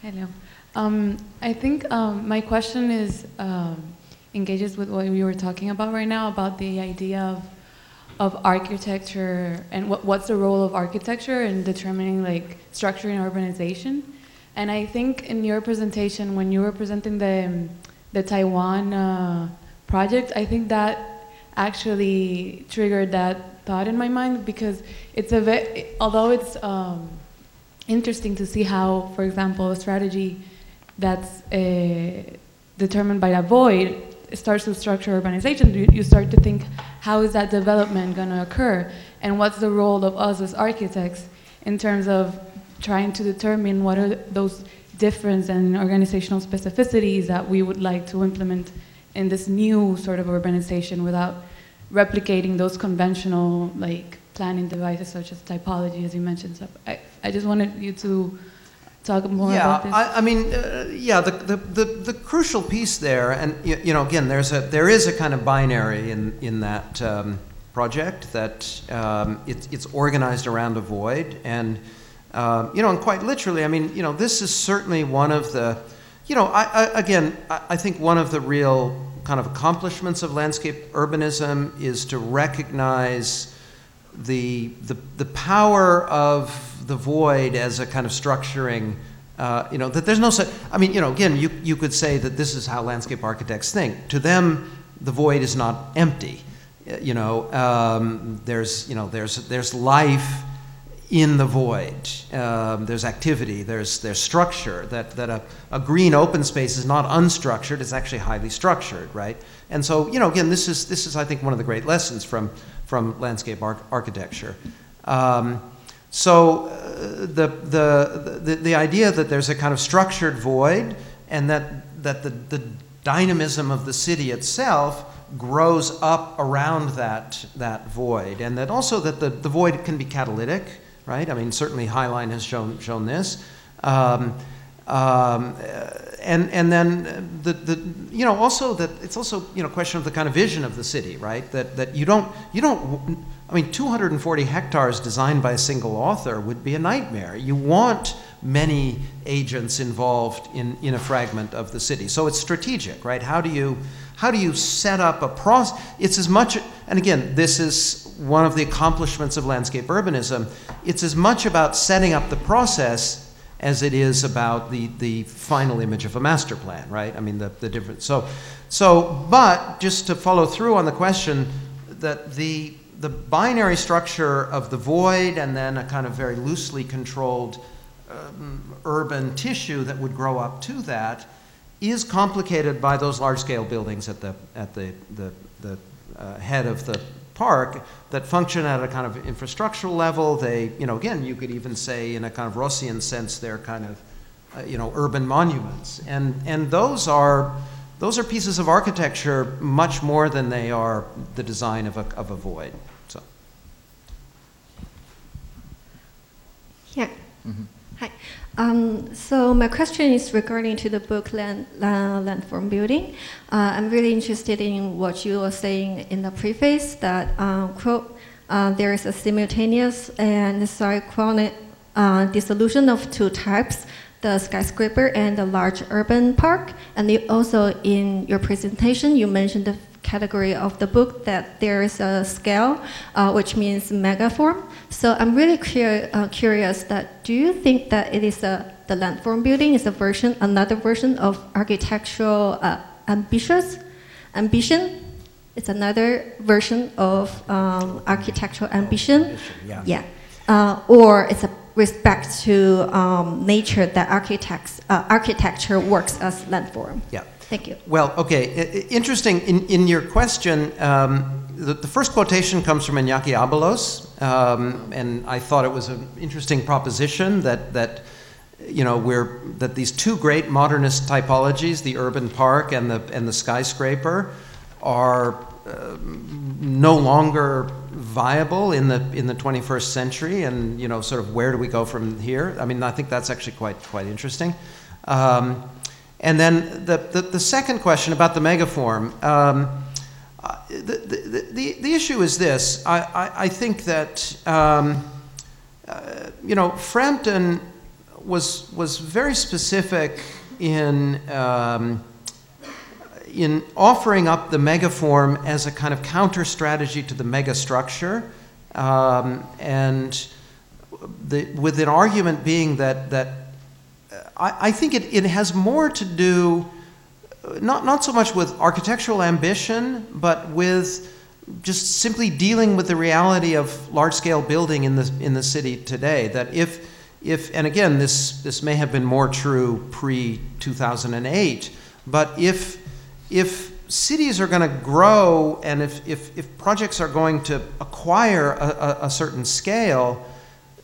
Hello. Um, I think um, my question is um, engages with what we were talking about right now about the idea of of architecture and what, what's the role of architecture in determining like structure and urbanization. And I think in your presentation, when you were presenting the the Taiwan uh, project, I think that actually triggered that thought in my mind because it's a ve- although it's um, interesting to see how, for example, a strategy that's uh, determined by a void starts to structure urbanization. You, you start to think, how is that development going to occur? And what's the role of us as architects in terms of trying to determine what are those difference and organizational specificities that we would like to implement in this new sort of urbanization without replicating those conventional like planning devices such as typology as you mentioned so I, I just wanted you to talk more yeah, about this? I, I mean, uh, yeah, the, the, the, the crucial piece there, and you, you know, again, there's a there is a kind of binary in in that um, project that um, it's it's organized around a void, and um, you know, and quite literally, I mean, you know, this is certainly one of the, you know, I, I again, I, I think one of the real kind of accomplishments of landscape urbanism is to recognize the, the, the power of the void as a kind of structuring, uh, you know, that there's no such, I mean, you know, again, you, you could say that this is how landscape architects think. To them, the void is not empty. Uh, You know, um, there's, you know, there's, there's life in the void. Um, there's activity, there's, there's structure, that, that a, a green open space is not unstructured, it's actually highly structured, right? And so, you know, again, this is, this is I think, one of the great lessons from, from landscape arch- architecture. Um, so uh, the, the, the, the idea that there's a kind of structured void and that, that the, the dynamism of the city itself grows up around that, that void, and that also that the, the void can be catalytic, right? I mean, certainly Highline has shown, shown this. Um, um, and, and then the, the, you know, also that it's also, you know, question of the kind of vision of the city, right? That, that you don't, you don't, I mean, 240 hectares designed by a single author would be a nightmare. You want many agents involved in, in a fragment of the city. So it's strategic, right? How do you, how do you set up a process? It's as much, and again, this is one of the accomplishments of landscape urbanism. It's as much about setting up the process as it is about the, the final image of a master plan, right? I mean, the, the difference. So, so, but just to follow through on the question, that the, the binary structure of the void and then a kind of very loosely controlled um, urban tissue that would grow up to that is complicated by those large scale buildings at the, at the, the, the uh, head of the park that function at a kind of infrastructural level. They, you know, again, you could even say in a kind of Rossian sense, they're kind of, uh, you know, urban monuments. And, and those are, those are pieces of architecture much more than they are the design of a, of a void. So. Yeah. Hi. Um, so my question is regarding to the book Land, uh, Landform Building. Uh, I'm really interested in what you were saying in the preface that, um, quote, uh, there is a simultaneous and synchronic uh, dissolution of two types, the skyscraper and the large urban park. And you also in your presentation, you mentioned the category of the book that there is a scale, uh, which means megaform. So I'm really cur- uh, curious that do you think that it is a the landform building is a version, another version of architectural uh, ambitious ambition? It's another version of um, architectural ambition. yeah. Yeah. Uh, or it's a respect to um, nature that architects uh, architecture works as landform. Yeah. Thank you. Well, okay. Interesting. In, in your question, um, the, the first quotation comes from Iñaki Abalos, um, and I thought it was an interesting proposition that that you know we're that these two great modernist typologies, the urban park and the and the skyscraper, are uh, no longer viable in the in the 21st century, and you know sort of where do we go from here? I mean, I think that's actually quite quite interesting. Um, and then the, the, the, second question about the megaform. Um, the, the, the, the, issue is this. I, I, I think that, um, uh, you know, Frampton was, was very specific in, um, in offering up the megaform as a kind of counter strategy to the megastructure. Um, and the, with an argument being that, that I, I think it, it has more to do uh, not, not so much with architectural ambition, but with just simply dealing with the reality of large scale building in the, in the city today. That if, if and again, this, this may have been more true pre 2008, but if, if cities are going to grow and if, if, if projects are going to acquire a, a, a certain scale,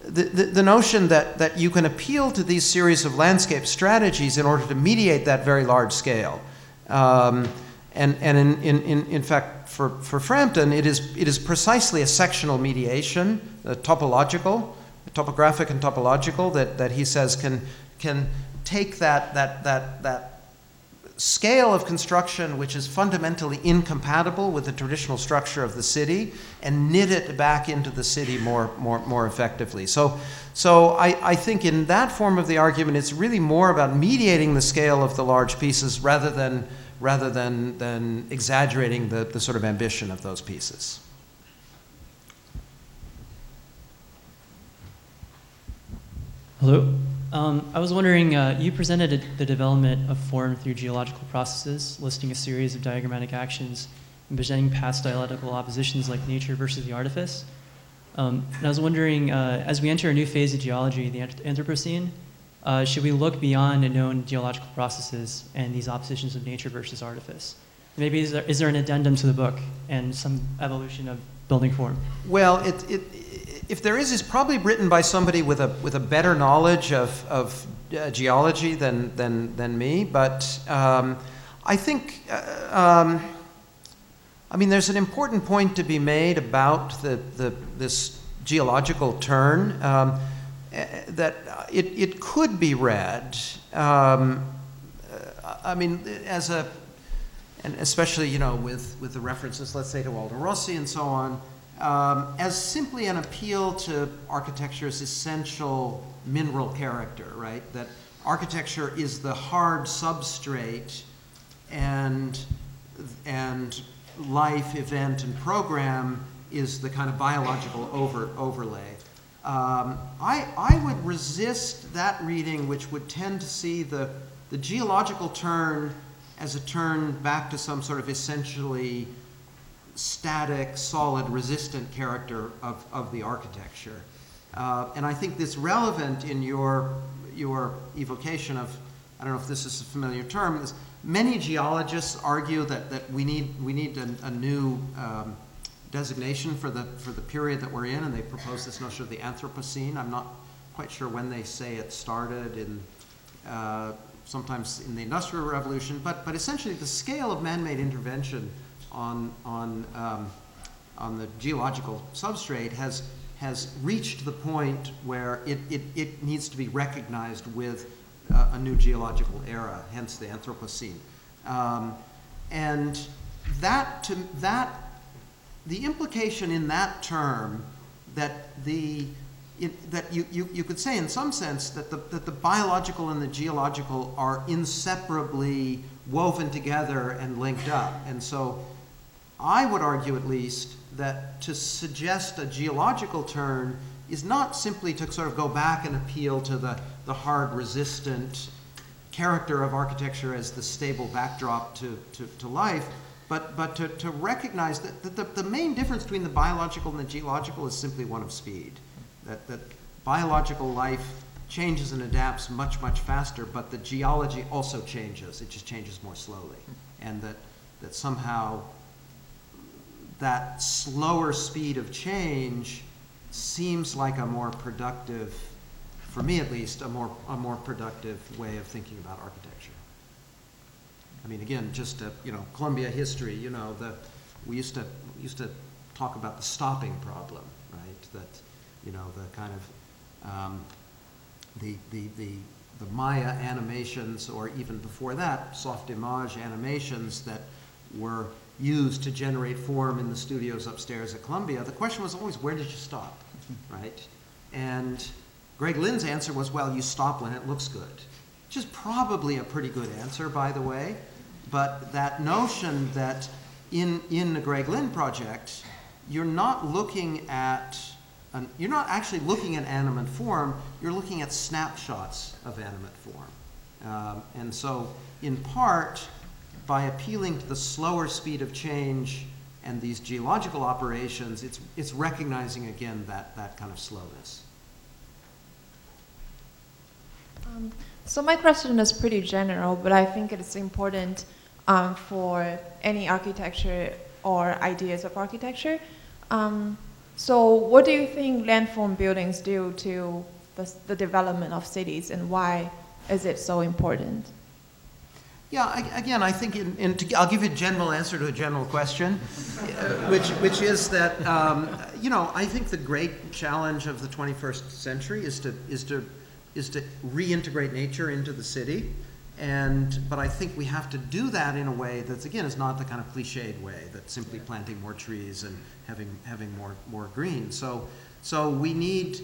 the, the, notion that, that you can appeal to these series of landscape strategies in order to mediate that very large scale. Um, and and in, in, in, in fact, for, for Frampton, it is, it is precisely a sectional mediation, topological, topographic and topological, that, that he says can, can take that, that, that, that scale of construction which is fundamentally incompatible with the traditional structure of the city and knit it back into the city more, more, more effectively. So, so I, I think in that form of the argument, it's really more about mediating the scale of the large pieces rather than, rather than, than exaggerating the, the sort of ambition of those pieces. Hello. Um, I was wondering, uh, you presented a, the development of form through geological processes, listing a series of diagrammatic actions and presenting past dialectical oppositions like nature versus the artifice. Um, and I was wondering, uh, as we enter a new phase of geology, the Anthropocene, uh, should we look beyond the known geological processes and these oppositions of nature versus artifice? Maybe is there, is there an addendum to the book and some evolution of building form? Well, it, it, if there is, it's probably written by somebody with a, with a better knowledge of, of uh, geology than, than, than me. But um, I think, uh, um, I mean, there's an important point to be made about the, the, this geological turn um, eh, that it, it could be read. Um, uh, I mean, as a, and especially you know with, with the references, let's say to Aldo Rossi and so on, um, as simply an appeal to architecture's essential mineral character, right? That architecture is the hard substrate, and and life event and program is the kind of biological over, overlay. Um, I, I would resist that reading, which would tend to see the, the geological turn as a turn back to some sort of essentially static, solid, resistant character of, of the architecture. Uh, and I think this relevant in your, your evocation of, I don't know if this is a familiar term, is many geologists argue that, that we need, we need a, a new um, designation for the, for the period that we're in, and they propose this notion of the Anthropocene. I'm not quite sure when they say it started in uh, sometimes in the Industrial Revolution, but, but essentially the scale of man-made intervention on, on, um, on the geological substrate has, has reached the point where it, it, it needs to be recognized with uh, a new geological era, hence the Anthropocene. Um, and that, to, that, the implication in that term that the that you, you, you could say in some sense that the, that the biological and the geological are inseparably woven together and linked up. And so I would argue at least that to suggest a geological turn is not simply to sort of go back and appeal to the, the hard resistant character of architecture as the stable backdrop to, to, to life, but, but to, to recognize that, that the, the main difference between the biological and the geological is simply one of speed that, that biological life changes and adapts much, much faster, but the geology also changes. It just changes more slowly. And that, that somehow that slower speed of change seems like a more productive, for me at least, a more, a more productive way of thinking about architecture. I mean, again, just a, you know, Columbia history, you know, the, we used to, used to talk about the stopping problem, right? That, you know, the kind of um, the, the, the, the Maya animations, or even before that, Softimage animations that were used to generate form in the studios upstairs at Columbia, the question was always, where did you stop, right? And Greg Lynn's answer was, well, you stop when it looks good, which is probably a pretty good answer, by the way. But that notion that in, in the Greg Lynn project, you're not looking at an, you're not actually looking at animate form, you're looking at snapshots of animate form. Um, and so, in part, by appealing to the slower speed of change and these geological operations, it's, it's recognizing again that, that kind of slowness. Um, so my question is pretty general, but I think it's important um, for any architecture or ideas of architecture. Um, so what do you think landform buildings do to the, the development of cities and why is it so important? Yeah, I, again, I think in, in to, I'll give you a general answer to a general question, uh, which, which is that, um, you know, I think the great challenge of the 21st century is to, is to, is to reintegrate nature into the city. And, but I think we have to do that in a way that's, again, is not the kind of cliched way that simply planting more trees and having, having more, more green. So, so we need,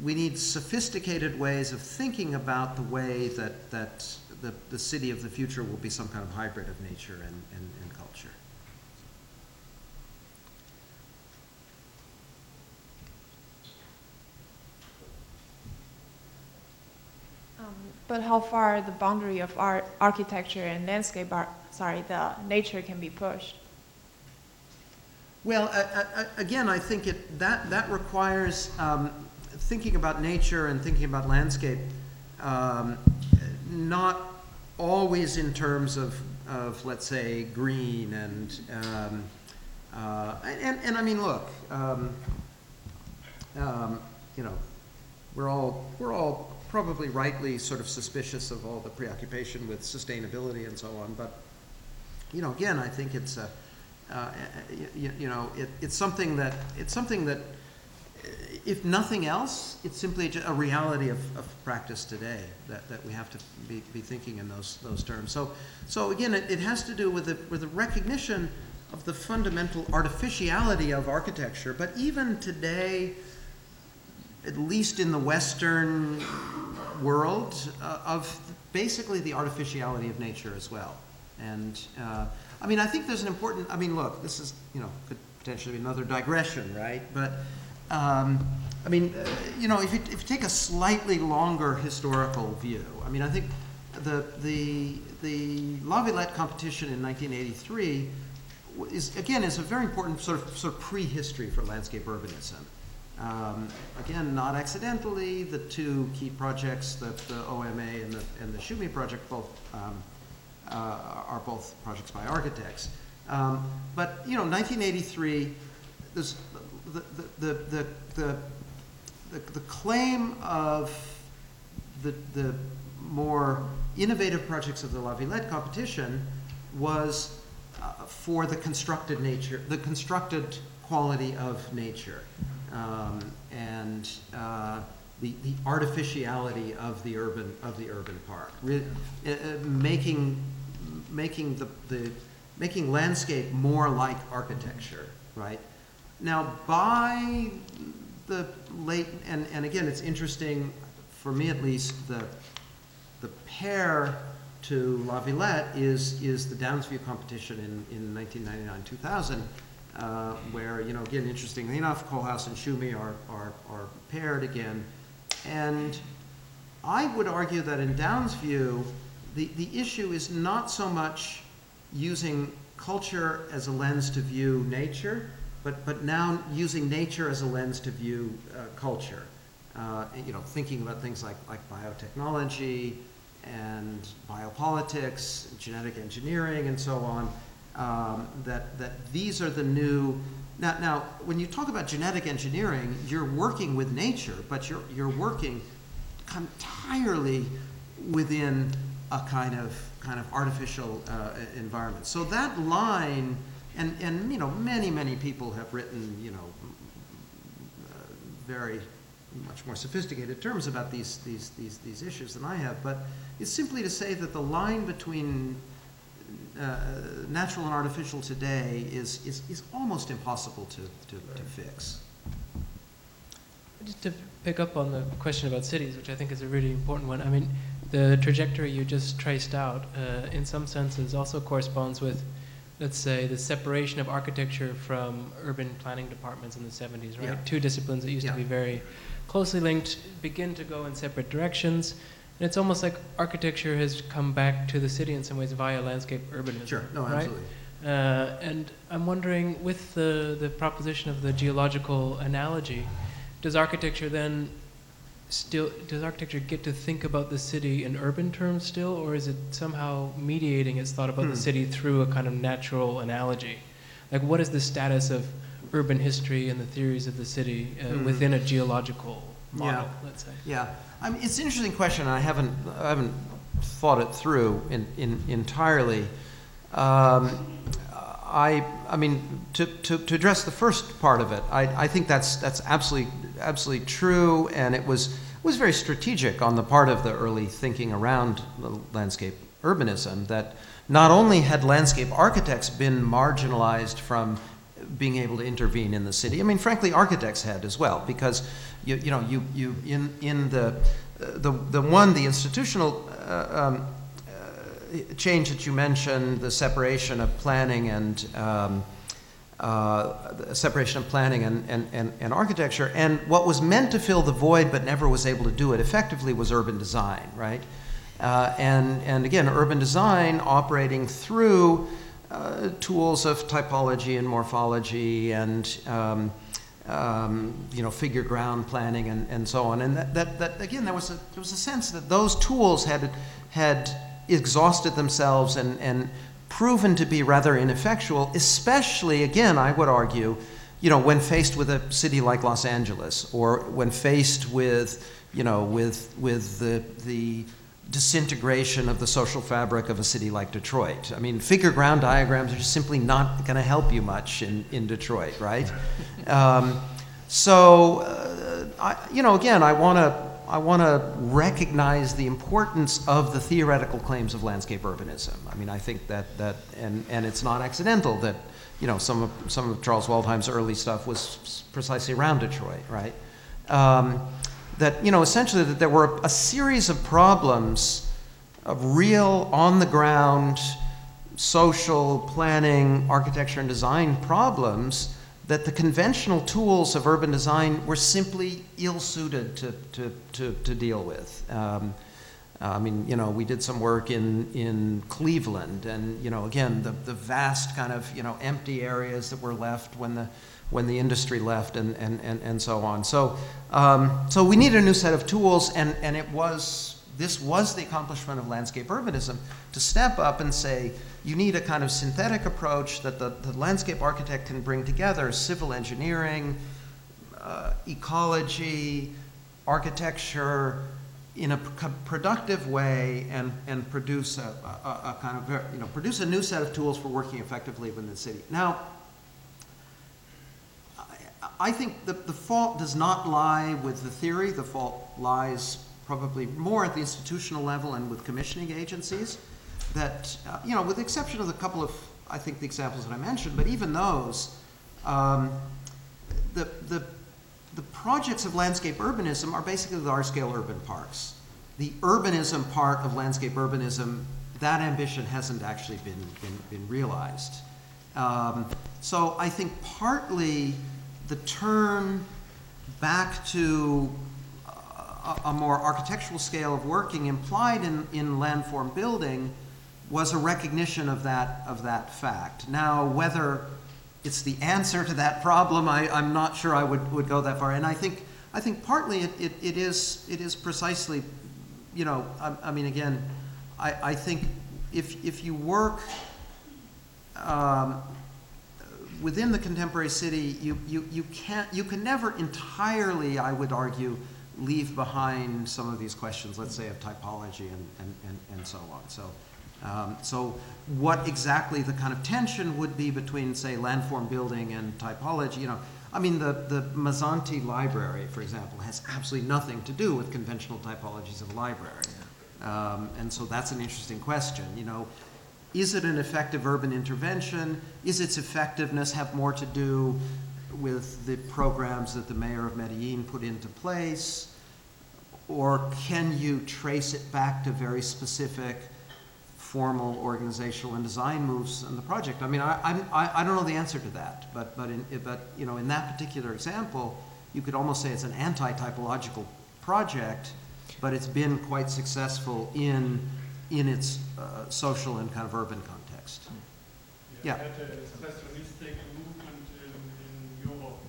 we need sophisticated ways of thinking about the way that, that the, the city of the future will be some kind of hybrid of nature and, and, and culture. Um, but how far the boundary of art, architecture and landscape, ar- sorry, the nature can be pushed? Well, I, I, again, I think it, that, that requires um, thinking about nature and thinking about landscape, um, not always in terms of, of let's say, green and, um, uh, and, and I mean, look, um, um, you know, we're all, we're all probably rightly sort of suspicious of all the preoccupation with sustainability and so on, but, you know, again, I think it's a, uh, you, you know, it, it's something that, it's something that, if nothing else, it's simply a reality of, of practice today that, that we have to be, be thinking in those, those terms. So, so again, it, it has to do with the, with the recognition of the fundamental artificiality of architecture, but even today, at least in the Western world, uh, of basically the artificiality of nature as well. And uh, I mean, I think there's an important. I mean, look, this is you know could potentially be another digression, right? But um, I mean, uh, you know, if you, if you take a slightly longer historical view, I mean, I think the the the La Villette competition in 1983 is again is a very important sort of sort of prehistory for landscape urbanism. Um, again, not accidentally, the two key projects that the OMA and the, and the Tschumi project both um, uh, are both projects by architects. Um, but you know, 1983, there's the the the the, the, claim of the the more innovative projects of the La Villette competition was uh, for the constructed nature, the constructed quality of nature, um, and uh, the, the artificiality of the urban of the urban park, Re- uh, uh, making making the, the making landscape more like architecture, right? Now, by the late and, and again, it's interesting for me at least the the pair to La Villette is, is the Downsview competition in, in 1999-2000, uh, where, you know, again, interestingly enough, Koolhaas and Tschumi are, are, are paired again. And I would argue that in Downsview, the, the issue is not so much using culture as a lens to view nature, but, but now using nature as a lens to view uh, culture. Uh, you know, thinking about things like, like biotechnology and biopolitics, genetic engineering, and so on. Um, that, that these are the new. Now, now, when you talk about genetic engineering, you're working with nature, but you're, you're working entirely within a kind of kind of artificial uh, environment. So that line, and and you know, many many people have written you know uh, very much more sophisticated terms about these these these these issues than I have. But it's simply to say that the line between uh, natural and artificial today is, is, is almost impossible to, to, to fix. Just to pick up on the question about cities, which I think is a really important one. I mean, the trajectory you just traced out, uh, in some senses, also corresponds with, let's say, the separation of architecture from urban planning departments in the 70s, right? Yeah. Two disciplines that used Yeah. to be very closely linked begin to go in separate directions. And it's almost like architecture has come back to the city in some ways via landscape urbanism. Sure, no, right? absolutely. Uh, and I'm wondering, with the, the proposition of the geological analogy, does architecture then still does architecture get to think about the city in urban terms still, or is it somehow mediating its thought about Hmm. the city through a kind of natural analogy? Like, what is the status of urban history and the theories of the city uh, Hmm. within a geological model? Yeah. Let's say. Yeah, I mean, it's an interesting question. I haven't, I haven't thought it through in, in, entirely. Um, I, I mean, to, to, to address the first part of it, I, I think that's, that's absolutely, absolutely true, and it was, was very strategic on the part of the early thinking around landscape urbanism that not only had landscape architects been marginalized from being able to intervene in the city. I mean, frankly, architects had as well, because you, you know, you, you in, in the, the, the one, the institutional uh, um, change that you mentioned, the separation of planning and um, uh, separation of planning and, and, and, and architecture, and what was meant to fill the void but never was able to do it effectively was urban design, right? Uh, and, and again, urban design operating through uh, tools of typology and morphology and um, um, you know figure ground planning and, and so on. And that, that, that again, there was a there was a sense that those tools had had exhausted themselves and, and proven to be rather ineffectual, especially again, I would argue, you know, when faced with a city like Los Angeles or when faced with you know with with the the disintegration of the social fabric of a city like Detroit. I mean, figure ground diagrams are just simply not going to help you much in, in Detroit, right? um, so, uh, I, you know, again, I want to I want to recognize the importance of the theoretical claims of landscape urbanism. I mean, I think that that and and it's not accidental that you know some of some of Charles Waldheim's early stuff was precisely around Detroit, right? Um, that, you know, essentially that there were a series of problems of real on the ground social planning, architecture, and design problems that the conventional tools of urban design were simply ill suited to, to, to, to deal with. Um, I mean, you know, we did some work in, in Cleveland, and, you know, again, the, the vast kind of, you know, empty areas that were left when the, when the industry left and, and, and, and so on. So, um, so we needed a new set of tools, and, and it was, this was the accomplishment of landscape urbanism to step up and say, you need a kind of synthetic approach that the, the landscape architect can bring together civil engineering, uh, ecology, architecture, in a productive way and, and produce a, a, a, kind of, you know, produce a new set of tools for working effectively within the city. Now, I think the, the fault does not lie with the theory. The fault lies probably more at the institutional level and with commissioning agencies. That, uh, you know, with the exception of a couple of, I think, the examples that I mentioned, but even those, um, the, the, the projects of landscape urbanism are basically large scale urban parks. The urbanism part of landscape urbanism, that ambition hasn't actually been, been, been realized. Um, so I think partly the turn back to a, a, more architectural scale of working implied in, in landform building was a recognition of that, of that fact. Now, whether it's the answer to that problem, I, I'm not sure I would, would go that far. And I think, I think partly it, it, it, is, it is precisely, you know, I, I mean, again, I, I think if, if you work um, within the contemporary city, you, you, you, can't, you can never entirely, I would argue, leave behind some of these questions, let's say of typology and, and, and, and so on. So, um, so what exactly the kind of tension would be between, say, landform building and typology, you know, I mean, the, the Mazzanti library, for example, has absolutely nothing to do with conventional typologies of a library. Um, and so that's an interesting question. You know, is it an effective urban intervention? Is its effectiveness have more to do with the programs that the mayor of Medellin put into place? Or can you trace it back to very specific formal organizational and design moves in the project? I mean, I, I, I don't know the answer to that, but, but, in, but you know, in that particular example, you could almost say it's an anti-typological project, but it's been quite successful in in its uh, social and kind of urban context. Yeah. had a specialistic movement in, in Europe.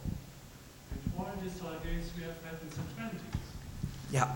And all these ideas we have had in the 20s. Yeah.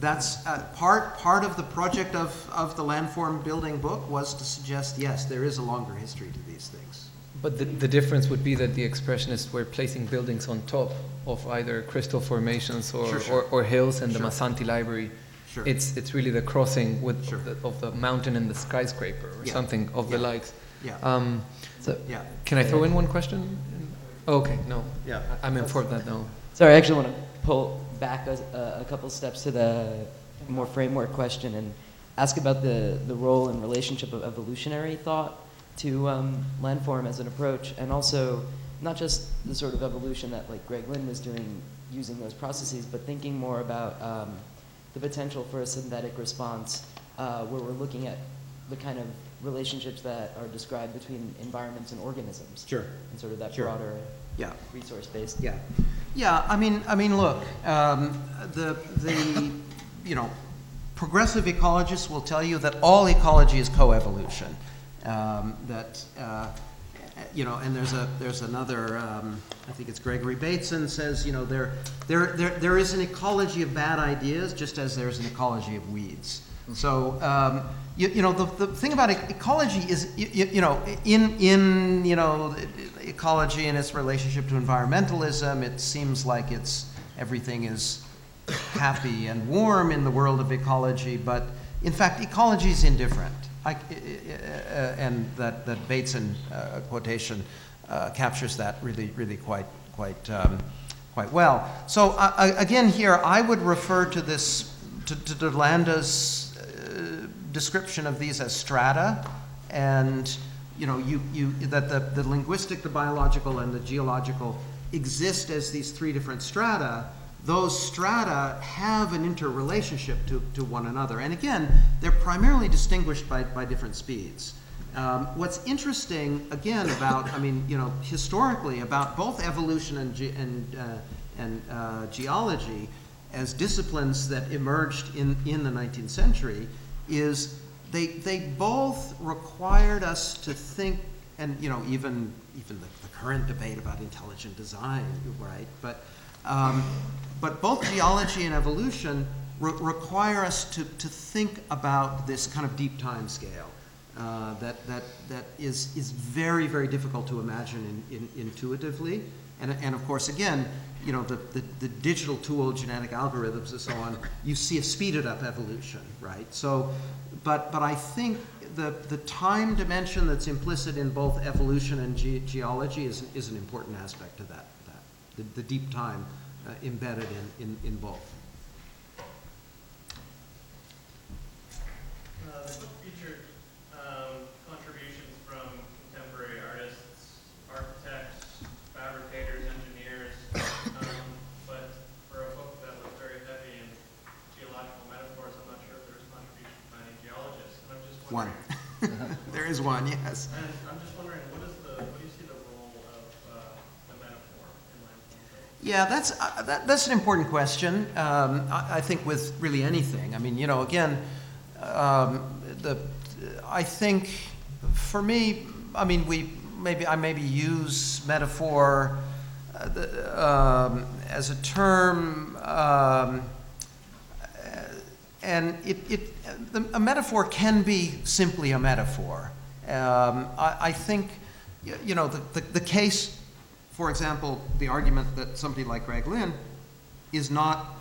That's uh, part, part of the project of, of the landform building book was to suggest, yes, there is a longer history to these things. But the, the difference would be that the expressionists were placing buildings on top of either crystal formations or, sure, sure. or, or, hills, and sure. the Mazzanti Library. Sure. It's, it's really the crossing with the, of the mountain and the skyscraper or yeah. something of yeah. the likes. Yeah. Um, so yeah. Can I throw in one question? Oh, okay, no. Yeah. I'm informed that no. Sorry, I actually want to pull back a, a couple steps to the more framework question and ask about the, the role and relationship of evolutionary thought to um, landform as an approach, and also not just the sort of evolution that like Greg Lynn was doing using those processes, but thinking more about um, the potential for a synthetic response uh, where we're looking at the kind of relationships that are described between environments and organisms. Sure. And sort of that sure. broader yeah. resource based. Yeah. Yeah, I mean, I mean, look, um, the the you know progressive ecologists will tell you that all ecology is coevolution. Um, that uh, you know, and there's a there's another. Um, I think it's Gregory Bateson says you know there there there there is an ecology of bad ideas just as there's an ecology of weeds. So um, you, you know the, the thing about ecology is you, you know in in you know ecology and its relationship to environmentalism, it seems like it's everything is happy and warm in the world of ecology, but in fact, ecology is indifferent. I, uh, and that, that Bateson uh, quotation uh, captures that really, really quite, quite, um, quite well. So uh, again, here I would refer to this, to, to DeLanda's description of these as strata, and you know, you, you, that the, the linguistic, the biological, and the geological exist as these three different strata those strata have an interrelationship to, to one another. And again, they're primarily distinguished by, by different speeds. Um, what's interesting, again, about, I mean, you know, historically, about both evolution and, ge- and, uh, and uh, geology as disciplines that emerged in, in the 19th century is they, they both required us to think, and, you know, even, even the, the current debate about intelligent design, right? But um, but both geology and evolution re- require us to, to think about this kind of deep time scale uh, that, that, that is, is very, very difficult to imagine in, in, intuitively. And, and of course, again, you know, the, the, the, digital tool, genetic algorithms and so on, you see a speeded up evolution, right? So, but, but I think the, the time dimension that's implicit in both evolution and ge- geology is, is an important aspect to that, that the, the deep time uh, embedded in, in, in both. One. there is one, yes. And I'm just wondering, what is the, what do you see the role of uh, the metaphor in? Yeah, that's, uh, that, that's an important question. Um, I, I think with really anything. I mean, you know, again, um, the, I think for me, I mean, we maybe I maybe use metaphor uh, the, um, as a term, um, and it, it a metaphor can be simply a metaphor. Um, I, I think, you know, the, the, the case for example, the argument that somebody like Greg Lynn is not,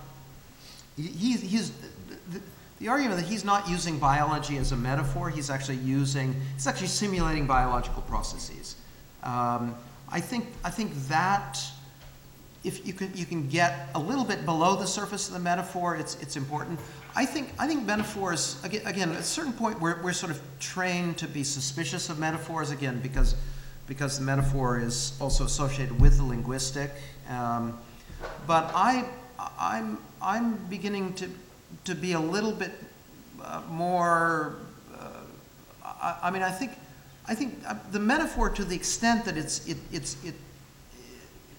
he, he's, the, the argument that he's not using biology as a metaphor, he's actually using, he's actually simulating biological processes. Um, I think, I think that if you can, you can get a little bit below the surface of the metaphor, it's, it's important. I think, I think metaphors, again, again, at a certain point, we're, we're sort of trained to be suspicious of metaphors, again, because because the metaphor is also associated with the linguistic. Um, but I, I'm, I'm beginning to, to be a little bit uh, more. Uh, I, I, mean, I think, I think uh, the metaphor, to the extent that it's, it, it's, it,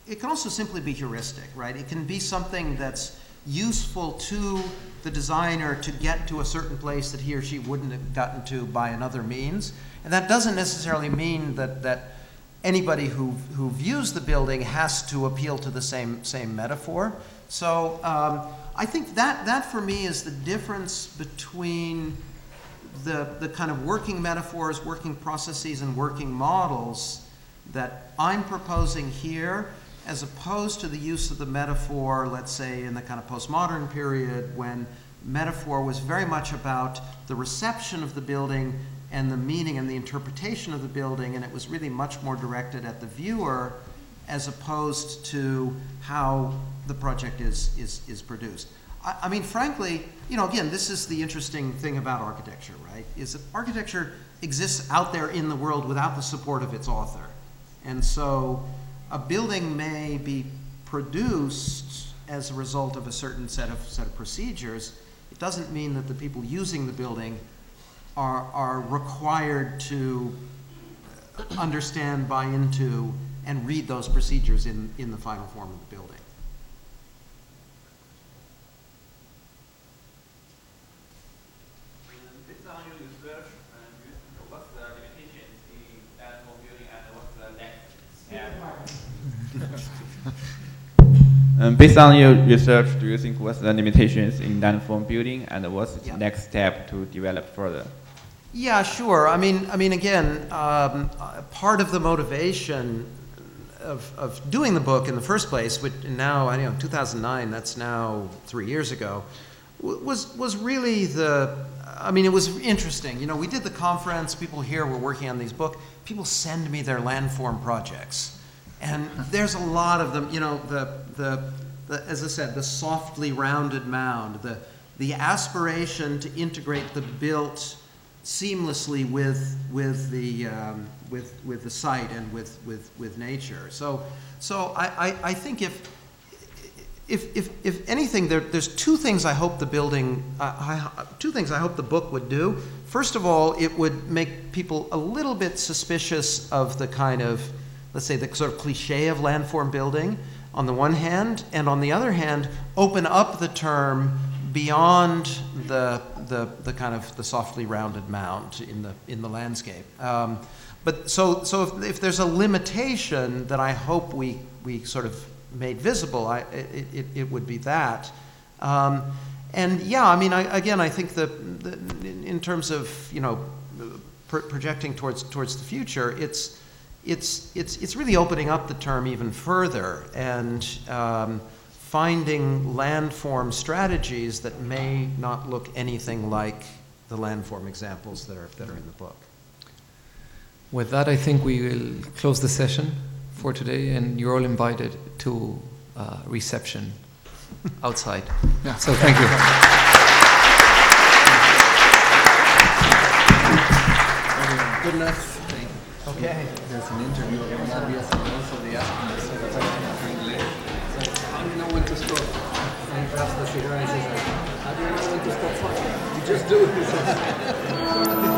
it can also simply be heuristic, right? It can be something that's useful to the designer to get to a certain place that he or she wouldn't have gotten to by another means. And that doesn't necessarily mean that, that anybody who, who views the building has to appeal to the same, same metaphor. So um, I think that, that for me is the difference between the, the kind of working metaphors, working processes, and working models that I'm proposing here, as opposed to the use of the metaphor, let's say, in the kind of postmodern period when metaphor was very much about the reception of the building and the meaning and the interpretation of the building, and it was really much more directed at the viewer as opposed to how the project is, is, is produced. I, I mean, frankly, you know, again, this is the interesting thing about architecture, right? Is that architecture exists out there in the world without the support of its author. And so a building may be produced as a result of a certain set of, set of procedures. It doesn't mean that the people using the building are, are required to understand, buy into, and read those procedures in, in the final form of the building. Um, based on your research, do you think what's the limitations in landform building and what's the Yeah. next step to develop further? Yeah, sure. I mean, I mean, again, um, uh, part of the motivation of, of doing the book in the first place, which now, I know, 2009, that's now three years ago, was, was really the, I mean, it was interesting. You know, we did the conference, people here were working on these book. people send me their landform projects. And there's a lot of them, you know, the, the, the as I said, the softly rounded mound, the, the aspiration to integrate the built seamlessly with, with, the, um, with, with the site and with, with, with nature. So, so I, I, I think if, if, if, if anything, there, there's two things I hope the building, uh, I, two things I hope the book would do. First of all, it would make people a little bit suspicious of the kind of, let's say, the sort of cliche of landform building on the one hand, and on the other hand, open up the term beyond the, the, the kind of the softly rounded mound in the, in the landscape. Um, but so, so if, if there's a limitation that I hope we, we sort of made visible, I, it, it, it would be that. Um, and yeah, I mean, I, again, I think the, the, in terms of, you know, pro- projecting towards, towards the future, it's, it's, it's, it's really opening up the term even further and um, finding landform strategies that may not look anything like the landform examples that are, that are in the book. With that, I think we will close the session for today, and you're all invited to uh, reception outside. Yeah. So thank you. Good enough. Okay. There's an interview of Nadia Sanoso, they asked me so if I can drink later. So, how do you know when to stop? And perhaps the cigar, says, how do you know when to stop? You just do it.